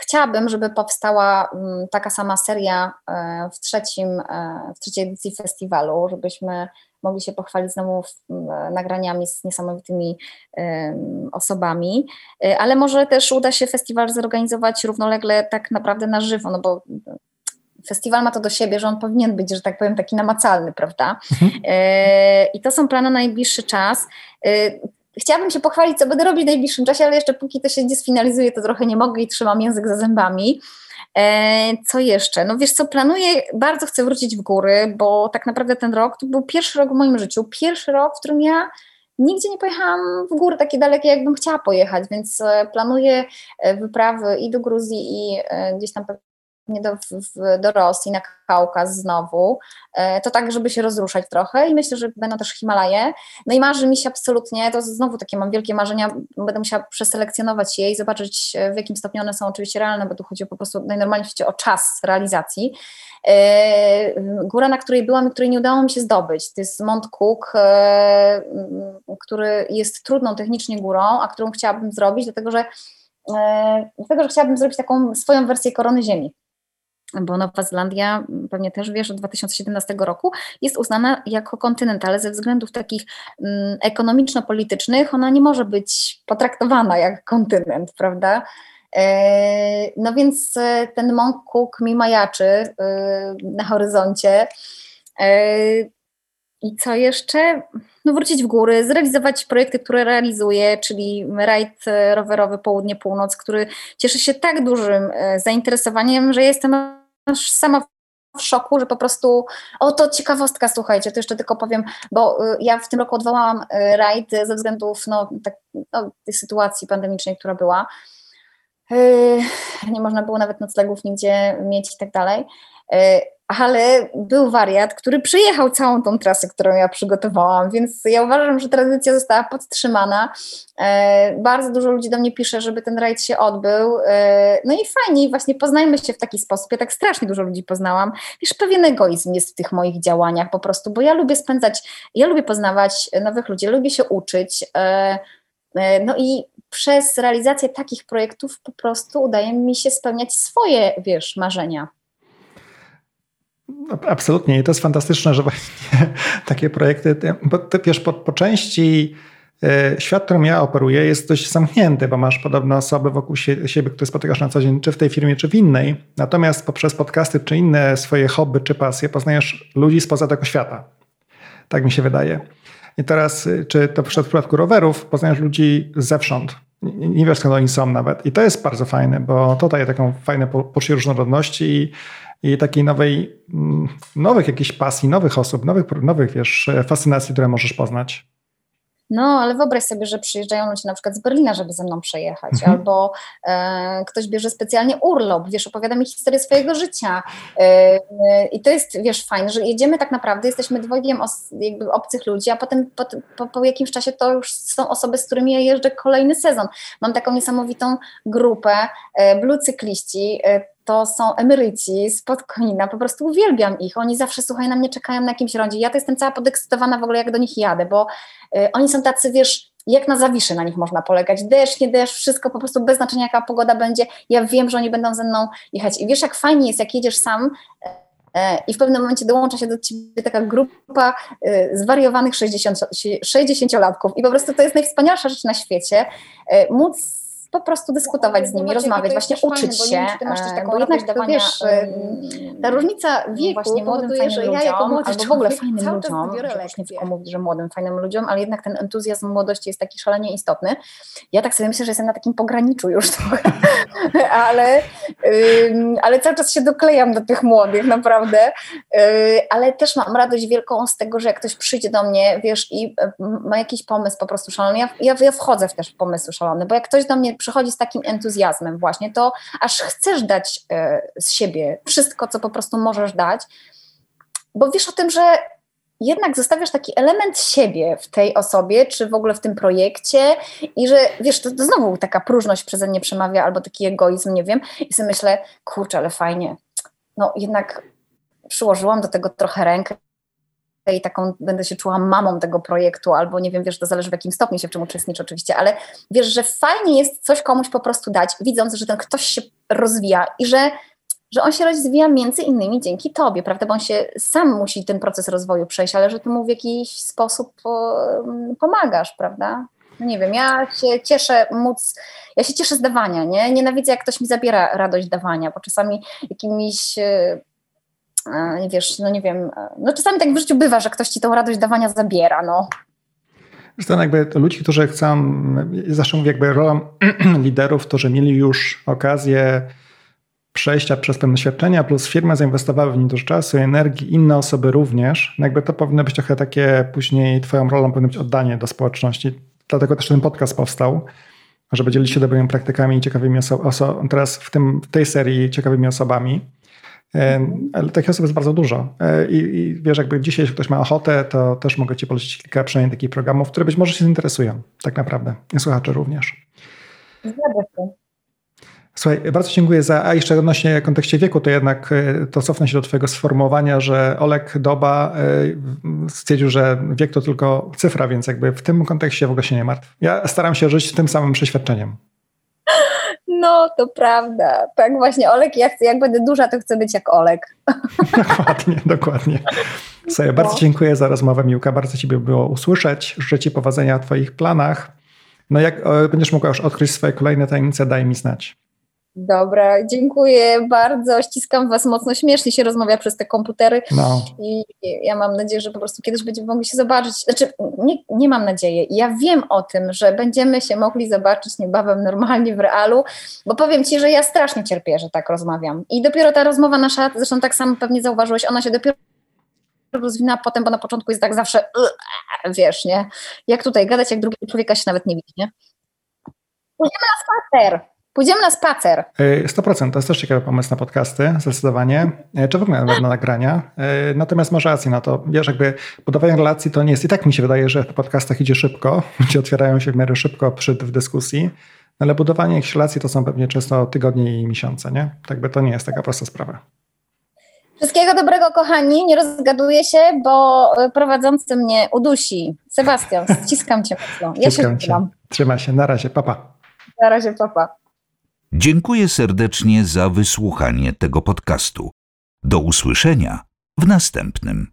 Chciałabym, żeby powstała taka sama seria e, w, trzecim, e, w trzeciej edycji festiwalu, żebyśmy mogli się pochwalić znowu nagraniami z niesamowitymi osobami, e, ale może też uda się festiwal zorganizować równolegle tak naprawdę na żywo, no bo festiwal ma to do siebie, że on powinien być, że tak powiem, taki namacalny, prawda? Mhm. E, I to są plany na najbliższy czas. E, chciałabym się pochwalić, co będę robić w najbliższym czasie, ale jeszcze póki to się nie sfinalizuje, to trochę nie mogę i trzymam język za zębami. E, co jeszcze? No wiesz co, planuję, bardzo chcę wrócić w góry, bo tak naprawdę ten rok to był pierwszy rok w moim życiu, pierwszy rok, w którym ja nigdzie nie pojechałam w góry takie dalekie, jakbym chciała pojechać, więc planuję wyprawy i do Gruzji i gdzieś tam do, w, do Rosji, na Kaukaz znowu, e, to tak, żeby się rozruszać trochę i myślę, że będą też Himalaje. No i marzy mi się absolutnie, to znowu takie mam wielkie marzenia, będę musiała przeselekcjonować je i zobaczyć e, w jakim stopniu one są oczywiście realne, bo tu chodzi po prostu najnormalniej o czas realizacji. E, góra, na której byłam i której nie udało mi się zdobyć, to jest Mont Cook, który jest trudną technicznie górą, a którą chciałabym zrobić, dlatego że dlatego, że chciałabym zrobić taką swoją wersję korony Ziemi bo Nowa Zelandia, pewnie też wiesz, od 2017 roku jest uznana jako kontynent, ale ze względów takich mm, ekonomiczno-politycznych ona nie może być potraktowana jak kontynent, prawda? E, no więc e, ten Mont Cook mi majaczy e, na horyzoncie. I co jeszcze? No wrócić w góry, zrealizować projekty, które realizuję, czyli rajd rowerowy Południe-Północ, który cieszy się tak dużym zainteresowaniem, że jestem sama w szoku, że po prostu, o to ciekawostka, słuchajcie, to jeszcze tylko powiem, bo y, ja w tym roku odwołałam y, rajd ze względów no, tak, no, tej sytuacji pandemicznej, która była. Y, nie można było nawet noclegów nigdzie mieć i tak dalej ale był wariat, który przyjechał całą tą trasę, którą ja przygotowałam, więc ja uważam, że tradycja została podtrzymana. E, bardzo dużo ludzi do mnie pisze, żeby ten rajd się odbył. E, no i fajnie, właśnie poznajmy się w taki sposób. Ja tak strasznie dużo ludzi poznałam. Wiesz, pewien egoizm jest w tych moich działaniach po prostu, bo ja lubię spędzać, ja lubię poznawać nowych ludzi, lubię się uczyć. E, no i przez realizację takich projektów po prostu udaje mi się spełniać swoje, wiesz, marzenia. No, absolutnie i to jest fantastyczne, że właśnie takie projekty, bo ty wiesz, po, po części e, świat, którym ja operuję jest dość zamknięty, bo masz podobne osoby wokół siebie, które spotykasz na co dzień, czy w tej firmie, czy w innej. Natomiast poprzez podcasty, czy inne swoje hobby, czy pasje, poznajesz ludzi spoza tego świata. Tak mi się wydaje. I teraz, e, czy to w przypadku rowerów, poznajesz ludzi zewsząd. Nie wiesz, skąd oni są nawet. I to jest bardzo fajne, bo to daje taką fajne poczucie różnorodności i i takiej nowej, mm, nowych jakichś pasji, nowych osób, nowych, nowych wiesz, fascynacji, które możesz poznać. No, ale wyobraź sobie, że przyjeżdżają ludzie na przykład z Berlina, żeby ze mną przejechać, mhm. albo e, ktoś bierze specjalnie urlop, wiesz, opowiada mi historię swojego życia. E, I to jest, wiesz, fajne, że jedziemy tak naprawdę, jesteśmy dwojgiem os, jakby obcych ludzi, a potem po, po, po, jakimś czasie to już są osoby, z którymi ja jeżdżę kolejny sezon. Mam taką niesamowitą grupę e, blue cykliści, e, to są emeryci z Podkonina, po prostu uwielbiam ich, oni zawsze, słuchaj, na mnie czekają na jakimś rondzie, ja to jestem cała podekscytowana w ogóle, jak do nich jadę, bo y, oni są tacy, wiesz, jak na zawiszy na nich można polegać, deszcz, nie deszcz, wszystko po prostu bez znaczenia, jaka pogoda będzie, ja wiem, że oni będą ze mną jechać i wiesz, jak fajnie jest, jak jedziesz sam, e, i w pewnym momencie dołącza się do ciebie taka grupa y, zwariowanych 60, 60-latków. I po prostu to jest najwspanialsza rzecz na świecie. Y, móc po prostu dyskutować z nimi, rozmawiać, właśnie uczyć się, fajne, bo, bo jednak to wiesz, ta różnica wieku właśnie powoduje, że ja jako młody albo w ogóle fajnym ludziom, już nie tylko mówić, że młodym, fajnym ludziom, ale jednak ten entuzjazm młodości jest taki szalenie istotny. Ja tak sobie myślę, że jestem na takim pograniczu już trochę, ale, ale cały czas się doklejam do tych młodych, naprawdę, ale też mam radość wielką z tego, że jak ktoś przyjdzie do mnie, wiesz, i ma jakiś pomysł po prostu szalony, ja, ja, ja wchodzę w też w pomysły szalone, bo jak ktoś do mnie przychodzi z takim entuzjazmem właśnie, to aż chcesz dać e, z siebie wszystko, co po prostu możesz dać, bo wiesz o tym, że jednak zostawiasz taki element siebie w tej osobie, czy w ogóle w tym projekcie i że, wiesz, to, to znowu taka próżność przeze mnie przemawia, albo taki egoizm, nie wiem, i sobie myślę, kurczę, ale fajnie, no jednak przyłożyłam do tego trochę rękę i taką będę się czuła mamą tego projektu, albo nie wiem, wiesz, to zależy w jakim stopniu się w czym uczestniczy oczywiście, ale wiesz, że fajnie jest coś komuś po prostu dać, widząc, że ten ktoś się rozwija i że, że on się rozwija między innymi dzięki tobie, prawda, bo on się sam musi ten proces rozwoju przejść, ale że ty mu w jakiś sposób pomagasz, prawda? No nie wiem, ja się cieszę móc, ja się cieszę z dawania, nie? Nienawidzę, jak ktoś mi zabiera radość dawania, bo czasami jakimiś wiesz, no nie wiem, no czasami tak w życiu bywa, że ktoś ci tą radość dawania zabiera, no. Zresztą jakby ludzi, którzy chcą, zawsze mówię jakby rolą liderów, że mieli już okazję przejścia przez pewne doświadczenia, plus firmy zainwestowały w nie dużo czasu i energii, inne osoby również, no jakby to powinno być trochę takie, później twoją rolą powinno być oddanie do społeczności. Dlatego też ten podcast powstał, żeby dzielić się dobrymi praktykami i ciekawymi osobami, teraz w, tym, w tej serii ciekawymi osobami. Ale takich osób jest bardzo dużo. E, I, I, wiesz, jakby dzisiaj, jeśli ktoś ma ochotę, to też mogę Ci polecić kilka przynajmniej takich programów, które być może się zainteresują, tak naprawdę. Słuchacze również. Zgadza się. Słuchaj, bardzo dziękuję za, a jeszcze odnośnie kontekście wieku, to jednak e, to cofnę się do twojego sformułowania, że Olek Doba e, stwierdził, że wiek to tylko cyfra, więc jakby w tym kontekście w ogóle się nie martw. Ja staram się żyć tym samym przeświadczeniem. No, to prawda. Tak właśnie, Olek, ja chcę, jak będę duża, to chcę być jak Olek. dokładnie, dokładnie. Bardzo no. dziękuję za rozmowę, Miłka. Bardzo Ciebie było usłyszeć. Życzę Ci powodzenia w Twoich planach. No jak będziesz mogła już odkryć swoje kolejne tajemnice, daj mi znać. Dobra, dziękuję bardzo. Ściskam Was mocno. Śmiesznie się rozmawia przez te komputery. No. I ja mam nadzieję, że po prostu kiedyś będziemy mogli się zobaczyć. Znaczy, nie, nie mam nadziei. Ja wiem o tym, że będziemy się mogli zobaczyć niebawem normalnie w realu, bo powiem Ci, że ja strasznie cierpię, że tak rozmawiam. I dopiero ta rozmowa nasza, zresztą tak samo pewnie zauważyłeś, ona się dopiero rozwina potem, bo na początku jest tak zawsze, wiesz, nie? Jak tutaj gadać, jak drugiego człowieka się nawet nie widzi, nie? Pójdziemy na spacer. Pójdziemy na spacer. 100%. To jest też ciekawy pomysł na podcasty, zdecydowanie. E, czy w ogóle na nagrania. E, natomiast masz rację na to. Wiesz, jakby budowanie relacji to nie jest. I tak mi się wydaje, że w podcastach idzie szybko. Ludzie otwierają się w miarę szybko przy, w dyskusji. Ale budowanie jakichś relacji to są pewnie często tygodnie i miesiące, nie? Tak by to nie jest taka prosta sprawa. Wszystkiego dobrego, kochani. Nie rozgaduję się, bo prowadzący mnie udusi. Sebastian, ściskam cię mocno. Ja ściskam się cię. Trzymaj się. Na razie. Papa. Na razie, papa. Dziękuję serdecznie za wysłuchanie tego podcastu. Do usłyszenia w następnym.